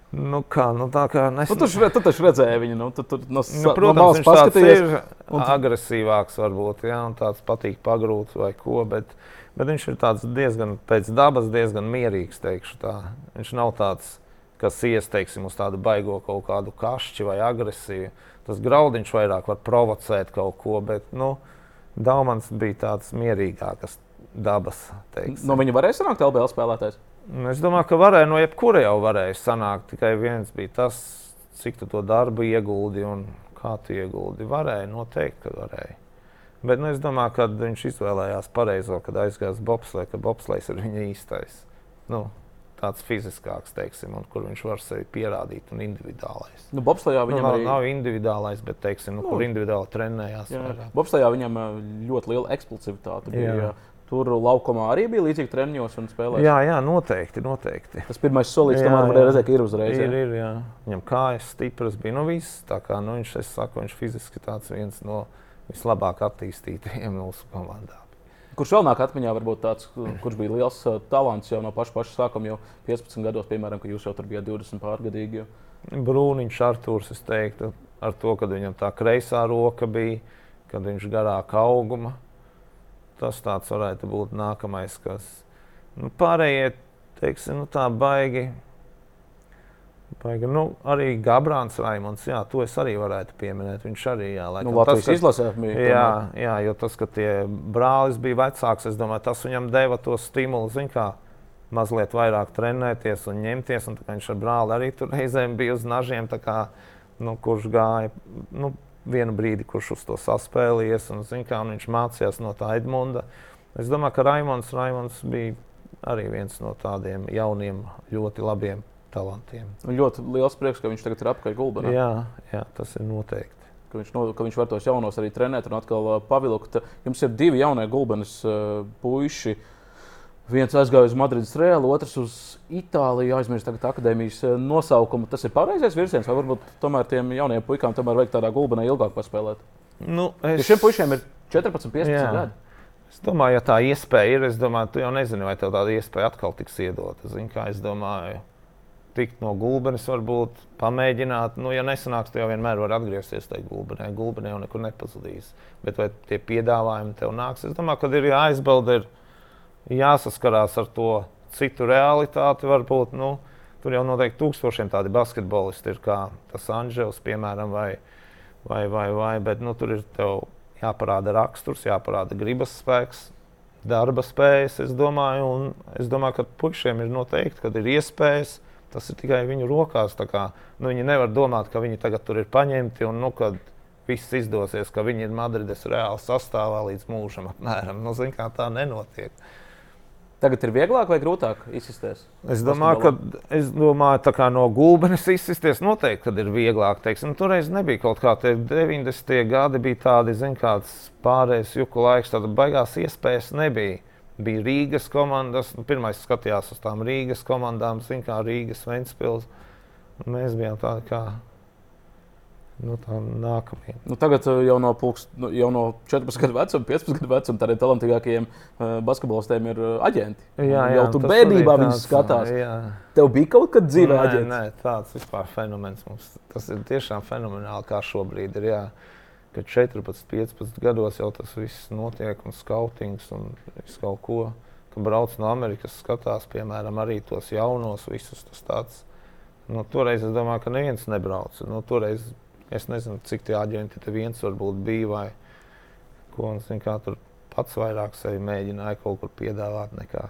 Nu, kā, nu, tā kā nes... nu, tu, tu taču redzēji viņu. Nu, tu, tu, no, nu, protams, no viņš tāds ir un... agresīvāks, varbūt, ja, un tāds patīk pagrūt vai ko. Bet, Bet viņš ir diezgan pēc dabas, diezgan mierīgs. Viņš nav tāds, kas ieteiksim uz tādu baigo kaut kādu kašķi vai agresiju. Tas graudiņš vairāk var provocēt kaut ko, bet nu, Daumans bija tāds mierīgāks dabas. Teiksim. No viņa varēja sanākt LBL spēlētājs? Es domāju, ka varēja no jebkura jau varēja sanākt. Tikai viens bija tas, cik tu to darbu ieguldi un kā tu ieguldi. Varēja, noteikti, ka varēja. Bet nu, es domāju, ka viņš izvēlējās pareizo, kad aizgāja bobslēgā, ka bobslēgs ir viņa īstais. Nu, tāds fiziskāks, teiksim, un kur viņš var sevi pierādīt, un individuālais. Nu, Bobslijā viņam nu, arī... nav individuālais, bet, teiksim, nu, nu, kur individuāli trenējās. Bobslijā viņam ļoti liela eksplozivitāte bija. Jā. Tur laukumā arī bija līdzīgi treniņos un spēlēs. Jā, jā, noteikti. noteikti. Tas pirmais solis tam varēja redzēt, ka ir uzreiz. Ir, ir, jā. Viņam kājas stipras bija. Nu, viss, tā kā nu, viņš, es saku, viņš fiziski tāds viens no vislabāk attīstītajiem mūsu komandā. Kurš vēl nāk atmiņā, varbūt tāds, kurš bija liels uh, talants jau no paša, paša sākuma, jau 15 gados, piemēram, kad jūs jau tur bijāt 20 pārgadīgi. Brūniņš, Arthurs, es teiktu, ar to, ka viņam tā kreisā roka bija, kad viņš garāk auguma tas tāds varētu būt nākamais, kas nu, pārējie, teiksim, nu, tā baigi. Baigi, nu, arī Gabrāns Raimons, jā, to es arī varētu pieminēt. Viņš arī, jā, laikam, nu, tas, izlasē bija. Jā, jā, jo tas, ka tie brālis bija vecāks, es domāju, tas viņam deva to stimulu, zin kā, mazliet vairāk trenēties un ņemties, un viņš ar brāli arī tur reizēm bija uz nažiem, kā, nu, kurš gāja, nu, vienu brīdi, kurš uz to saspēlējies, un, kā, un viņš mācījās no tā Edmunda. Es domāju, ka Raimons, Raimons bija arī viens no tādiem jauniem, ļoti labiem talantiem. Un ļoti liels prieks, ka viņš tagad ir apkārt gulbenā. Jā, jā, tas ir noteikti. Ka viņš, no, ka viņš var tos jaunos arī trenēt un atkal uh, pavilkt. Jums ir divi jaunie gulbenes uh, puiši. Uh, Viens aizgāja uz Madrides Reāli, otrs uz Itāliju, aizmirst tagad akadēmijas eh, nosaukumu. Tas ir pareizais virziens, vai varbūt tomēr tiem jauniem puikām tomēr vajag tādā gulbenā ilgāk paspēlēt? Nu, es... Ja šiem puišiem ir 14, 15 Jā. gadi. Es domāju, ja tā iespēja ir, es domāju, tu jau nezini, vai tev tāda iespēja atkal tiks iedota. Zini, kā es domāju, tikt no gulbenes, varbūt pamēģināt. Nu, ja nesanāks, tad jau vienmēr var atgriezties tajā gulbenē. Gulbenē jau nekur nepazudīs. Bet vai tie piedāvājumi tev nāks? Es domāju, ka ir jāizbauda. Ir jāsaskarās ar to citu realitāti. Varbūt, nu, tur jau noteikti tūkstošiem tādi basketbolisti ir, kā tas Anģels, piemēram, vai, vai, vai, vai bet nu, tur ir jāparāda raksturs, jāparāda gribas spēks. Darba spējas, es domāju, un es domāju, ka puišiem ir noteikti, kad ir iespējas, tas ir tikai viņu rokās. Kā, nu, viņi nevar domāt, ka viņi tagad tur ir paņemti un nu, kad viss izdosies, ka viņi ir Madrides reāli sastāvā līdz mūžam. Apmēram. Nu, zin, tā nenotiek. Tagad ir vieglāk vai grūtāk izsisties? Es domāju, ka es domāju, ka no gulbenes izsisties noteikti ir vieglāk. Teiksim, toreiz nebija kaut kā tāda 90. gadi, bija tādi, zin, kāds pārējais juku laiks, tāda baigās iespējas nebija. Bija Rīgas komandas, nu, pirmais skatījās uz tām Rīgas komandām, zin, kā Rīgas Ventspils. Mēs bijām tādi kā nu, nākamajiem. Nu, tagad uh, jau no, pulks, nu, jau no 14 gadu vecuma, 15 gadu vecuma tādiem talantīgākajiem uh, basketbolistiem ir uh, aģenti. Jā, jā, jau tur bērnībā viņi skatās. Jā. Tev bija kaut kad dzīvē nē, aģents? Nē, tāds vispār fenomens mums. Tas ir tiešām fenomenāli, kā šobrīd ir. Jā. Kad 14, 15 gados jau tas viss notiek, un skautings un viss kaut ko. Kad brauc no Amerikas, skatās, piemēram, arī tos jaunos, visus tas tāds. Nu, toreiz es domāju, ka neviens nebrauc. Nu, toreiz Es nezinu, cik tie aģenti te viens varbūt bija vai ko. Un, zin, kā tur pats vairāk sevi mēģināja kaut kur piedāvāt. Nekā.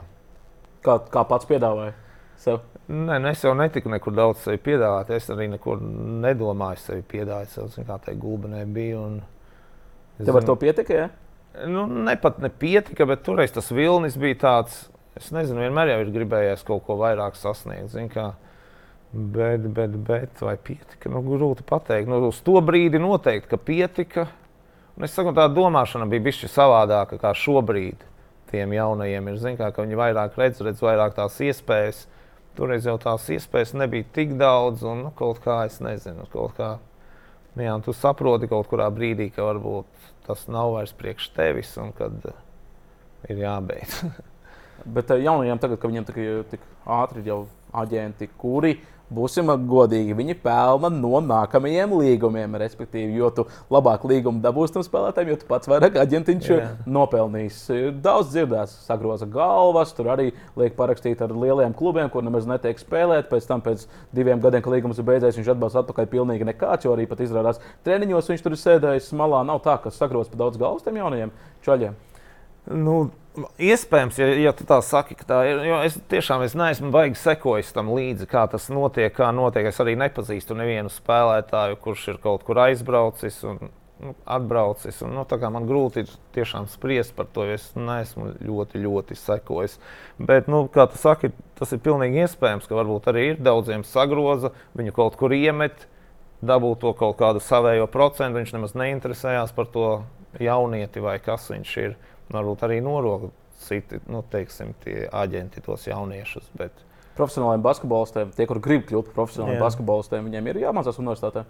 Kā, kā pats piedāvāja? Sev? Nē, nu es jau netiku nekur daudz sevi piedāvāt. Es arī nekur nedomāju sevi piedāvāt. Sev, zin, kā tai gulbenē bija. Un, Tev ar to pietika? Ja? Nu, ne pat nepietika, bet toreiz tas vilnis bija tāds. Es nezinu, vienmēr jau ir gribējies kaut ko vairāk sasniegt. Bet, bet, bet vai pietika? Nu, grūti pateikt. Nu, uz to brīdi noteikti, ka pietika. Un es saku, tā domāšana bija bijusi savādāka kā šobrīd. Tiem jaunajiem ir zināms, ka viņi vairāk redz, redz vairāk tās iespējas. Toreiz jau tās iespējas nebija tik daudz, un nu, kaut kā es nezinu, kaut kā. Nu, jā, tu saproti kaut kurā brīdī, ka varbūt tas nav vairs priekš tevis un kad ir jābeidz. Bet eh, jaunajiem tagad, kad viņiem tik, tik ātri jau aģenti, kuri būsim godīgi, viņi pelna no nākamajiem līgumiem. Respektīvi, jo tu labāk līgumu dabūsi tam spēlētājiem, jo tu pats vairāk aģentiņš nopelnīs. Daudz dzirdēts, sagroza galvas, tur arī liek parakstīt ar lieliem klubiem, kur nemaz netiek spēlēt. Pēc tam, pēc diviem gadiem, kad līgums ir beidzies, viņš atbalsta atpakaļ pilnīgi nekāds, jo arī pat izrādās treniņos viņš tur ir sēdējis malā. Nav tā, ka sagroza pa daudz galvas tiem jaunajiem čaļiem. Nu, Iespējams, ja, ja tu tā saki, ka tā ir. Es tiešām es neesmu baigi sekojis tam līdzi, kā tas notiek. Kā notiek. Es arī nepazīstu nevienu spēlētāju, kurš ir kaut kur aizbraucis un nu, atbraucis. Un, nu, man grūti ir tiešām spriest par to, jo es neesmu ļoti, ļoti sekojis. Bet, nu, kā tu saki, tas ir pilnīgi iespējams, ka varbūt arī ir daudziem sagroza, viņu kaut kur iemet, dabūt to kaut kādu savējo procentu. Viņš nemaz neinteresējās par to jaunieti vai kas viņš ir varbūt arī noroga citi, nu, teiksim, tie aģenti tos jauniešus. Bet... Profesionāliem basketbolistiem, tie, kur grib kļūt par profesionāliem basketbolistiem, viņiem ir jāmācās universitātē.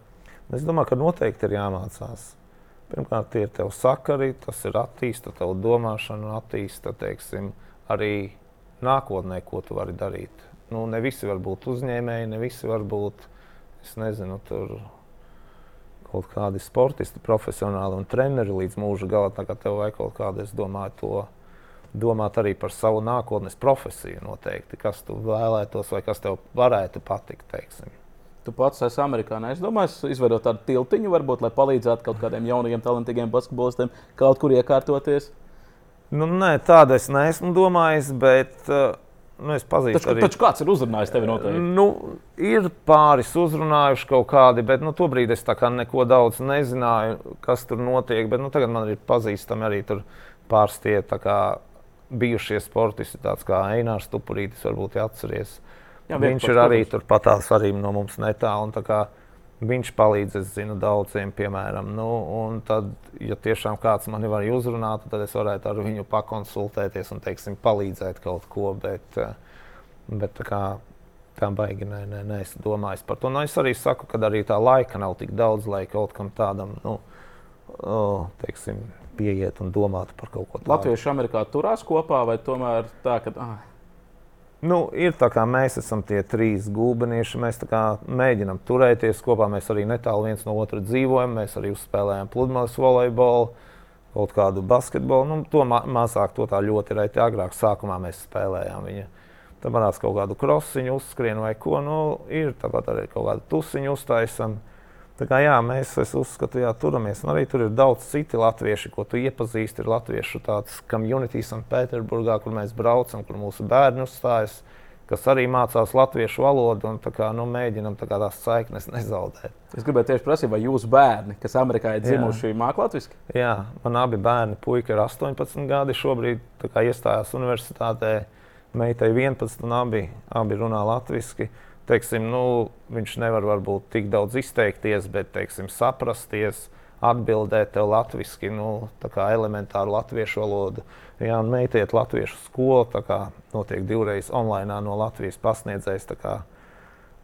Es domāju, ka noteikti ir jāmācās. Pirmkārt, tie ir tev sakari, tas ir attīsta tev domāšanu, attīsta teiksim, arī nākotnē, ko tu vari darīt. Nu, ne visi var būt uzņēmēji, ne visi var būt, es nezinu, tur kaut kādi sportisti, profesionāli un treneri līdz mūža galam. Tā kā tev vajag kaut kādu, es domāju, to domāt arī par savu nākotnes profesiju noteikti, kas tu vēlētos vai kas tev varētu patikt, teiksim. Tu pats esi amerikānis. Es domāju, izveidot tādu tiltiņu, varbūt, lai palīdzētu kaut kādiem jauniem, talantīgiem basketbolistiem kaut kur iekārtoties. Nu, nē, tādu es neesmu domājis, bet uh, nu, es pazīstu. Taču, arī... taču kāds ir uzrunājis tevi noteikti? Nu, ir pāris uzrunājuši kaut kādi, bet nu, tobrīd es neko daudz nezināju, kas tur notiek. Bet nu, tagad man ir pazīstami arī pāris tie bijušie sportisti, tāds kā Einārs Tupurītis, varbūt atcerieties Jā, viņš ir arī turpat tās arī no mums netālu. Viņš palīdz, es zinu, daudziem, piemēram. Nu, un tad, ja tiešām kāds mani var uzrunāt, tad es varētu ar viņu pakonsultēties un, teiksim, palīdzēt kaut ko. Bet, bet tā kā tā baigi nē, nē, nē, es domāju par to. Nu, es arī saku, ka arī tā laika nav tik daudz, lai kaut kam tādam, nu, teiksim, pieiet un domātu par kaut ko tādu. Latvieši Amerikā turās kopā vai tomēr tā, ka. Ah Nu, ir tā kā mēs esam tie trīs gulbenieši. Mēs mēģinām turēties kopā. Mēs arī netālu viens no otra dzīvojam. Mēs arī uzspēlējam pludmales volejbolu, kaut kādu basketbolu. Nu, to ma mazāk, to tā ļoti reti. Agrāk sākumā mēs spēlējām viņu. Tad manās kaut kādu krosiņu uzskrien vai ko. Nu, ir tāpat arī kaut kādu tusiņu uztaisam. Tā kā jā, mēs, es uzskatu, jā, turamies. Un arī tur ir daudz citu latviešu, ko tu iepazīsti. Ir latviešu tāds community Sanktpēterburgā, kur mēs braucam, kur mūsu bērni uzstājas, kas arī mācās latviešu valodu un kā, nu, mēģinam tā kā tās saiknes nezaudēt. Es gribēju tieši prasīt, vai jūsu bērni, kas Amerikā ir dzimuši, māca latviešu? Jā, man abi bērni, puika ir 18 gadi, šobrīd iestājās universitātē. Meitai 11, un abi, abi runā latviešu teiksim, nu, viņš nevar varbūt tik daudz izteikties, bet teiksim, saprasties, atbildēt tev latviešu, nu, tā kā elementāru latviešu valodu. Jā, un meitiet latviešu skolu, tā kā notiek divreiz online no Latvijas pasniedzējs.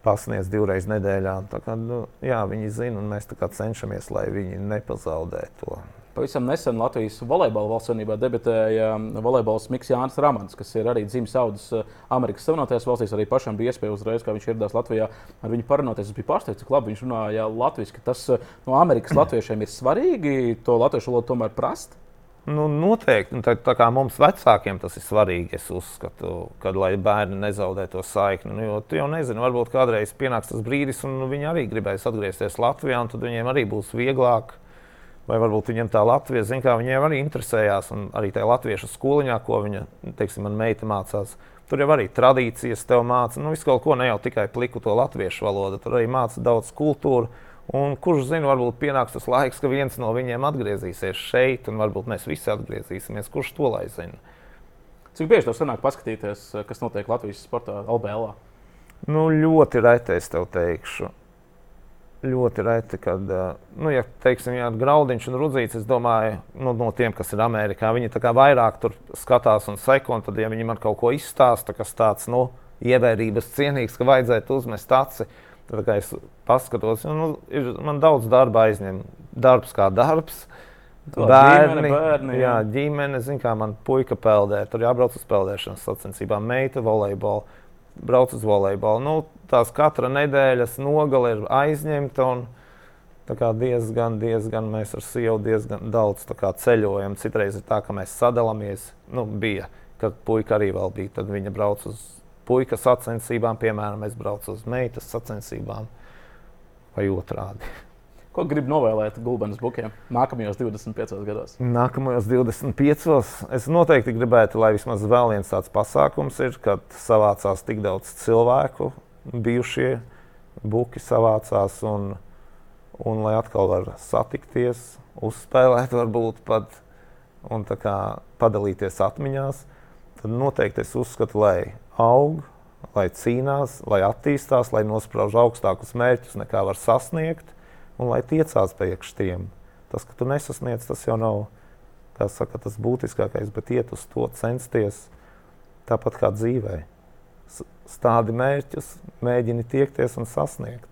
Pasniedz divreiz nedēļā. Kā, nu, jā, viņi zina, un mēs cenšamies, lai viņi nepazaudētu to. Pavisam nesen Latvijas volejbola valstsvienībā debitēja volejbols Mikls Jānis Ramans, kas ir arī dzimis audzis eh, Amerikas Savienotajās valstīs. Arī pašam bija iespēja uzreiz, kad viņš ieradās Latvijā, ar viņu parunāties. Es biju pārsteigts, cik labi viņš runāja latviešu. Tas eh, no Amerikas latviešiem ir svarīgi to latviešu valodu tomēr prast. Nu, noteikti. Tā, tā kā mums vecākiem tas ir svarīgi, es uzskatu, kad lai bērni nezaudē to saikni. Nu, jo tu jau nezini, varbūt kādreiz pienāks tas brīdis, un viņi arī gribēs atgriezties Latvijā, un tad viņiem arī būs vieglāk Vai varbūt viņam tā Latvijas, zin, kā viņiem arī interesējās, un arī tajā latviešu skoliņā, ko viņa, teiksim, man meita mācās. Tur jau arī tradīcijas tev māca, nu, visu kaut ko ne jau tikai pliku to latviešu valodu, tur arī māca daudz kultūru. Un kurš zina, varbūt pienāks tas laiks, ka viens no viņiem atgriezīsies šeit, un varbūt mēs visi atgriezīsimies. Kurš to lai zina? Cik bieži tev sanāk paskatīties, kas notiek Latvijas sportā, LBL? Nu, ļoti reti es tev teikšu ļoti reti, kad, nu, ja teiksim, ja graudiņš un rudzīts, es domāju, nu, no tiem, kas ir Amerikā, viņi tā kā vairāk tur skatās un seko, un tad, ja viņi man kaut ko izstāsta, kas tāds, nu, ievērības cienīgs, ka vajadzētu uzmest aci, tad es paskatos, nu, ir, man daudz darba aizņem, darbs kā darbs. Bērni, ģimene, bērni, jā, jā ģimene, zin, kā man puika peldē, tur jābrauc uz peldēšanas sacensībām, meita volejbolu brauc uz volejbolu. Nu, tās katra nedēļas nogale ir aizņemta. Un, diezgan, diezgan mēs ar sievu diezgan daudz ceļojam. Citreiz ir tā, ka mēs sadalāmies. Nu, bija, kad puika arī vēl bija. Tad viņa brauc uz puikas sacensībām, piemēram, es braucu uz meitas sacensībām vai otrādi. Ko gribi novēlēt Gulbens bukiem nākamajos 25 gados? Nākamajos 25. Es noteikti gribētu, lai vismaz vēl viens tāds pasākums ir, kad savācās tik daudz cilvēku, bijušie buki savācās un, un lai atkal var satikties, uzspēlēt varbūt pat un kā, padalīties atmiņās. Tad noteikti es uzskatu, lai aug, lai cīnās, lai attīstās, lai nosprauž augstākus mērķus nekā var sasniegt un lai tiecās priekš tiem. Tas, ka tu nesasniedz, tas jau nav saka, tas būtiskākais, bet iet uz to censties tāpat kā dzīvē. Stādi mērķus, mēģini tiekties un sasniegt.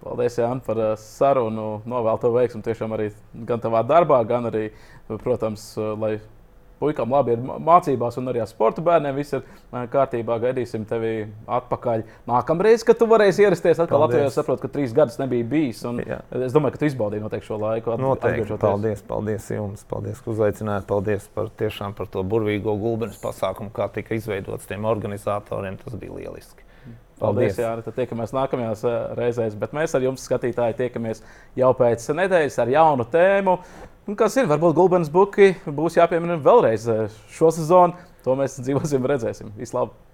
Paldies, Jānis, par uh, sarunu. Novēlu tev veiksmu tiešām arī gan tavā darbā, gan arī, protams, uh, lai puikām labi ir mācībās, un arī ar sporta bērniem viss ir kārtībā. Gaidīsim tevi atpakaļ. Nākamreiz, kad tu varēsi ierasties atkal Latvijā, es saprotu, ka trīs gadus nebija bijis. Es domāju, ka tu izbaudīji noteikti šo laiku. Noteikti. Paldies, paldies jums. Paldies, ka uzaicinājāt. Paldies par, par to burvīgo gulbenes pasākumu, kā tika izveidots tiem organizatoriem. Tas bija lieliski. Paldies, Jānis. Tad tiekamies nākamajās reizēs. Bet mēs ar jums, skatītāji, tiekamies jau pēc nedēļas ar jaunu tēmu. Un, kas ir? Varbūt Gulbens Buki būs jāpiemina vēlreiz šo sezonu. To mēs dzīvosim, redzēsim. Vislabāk!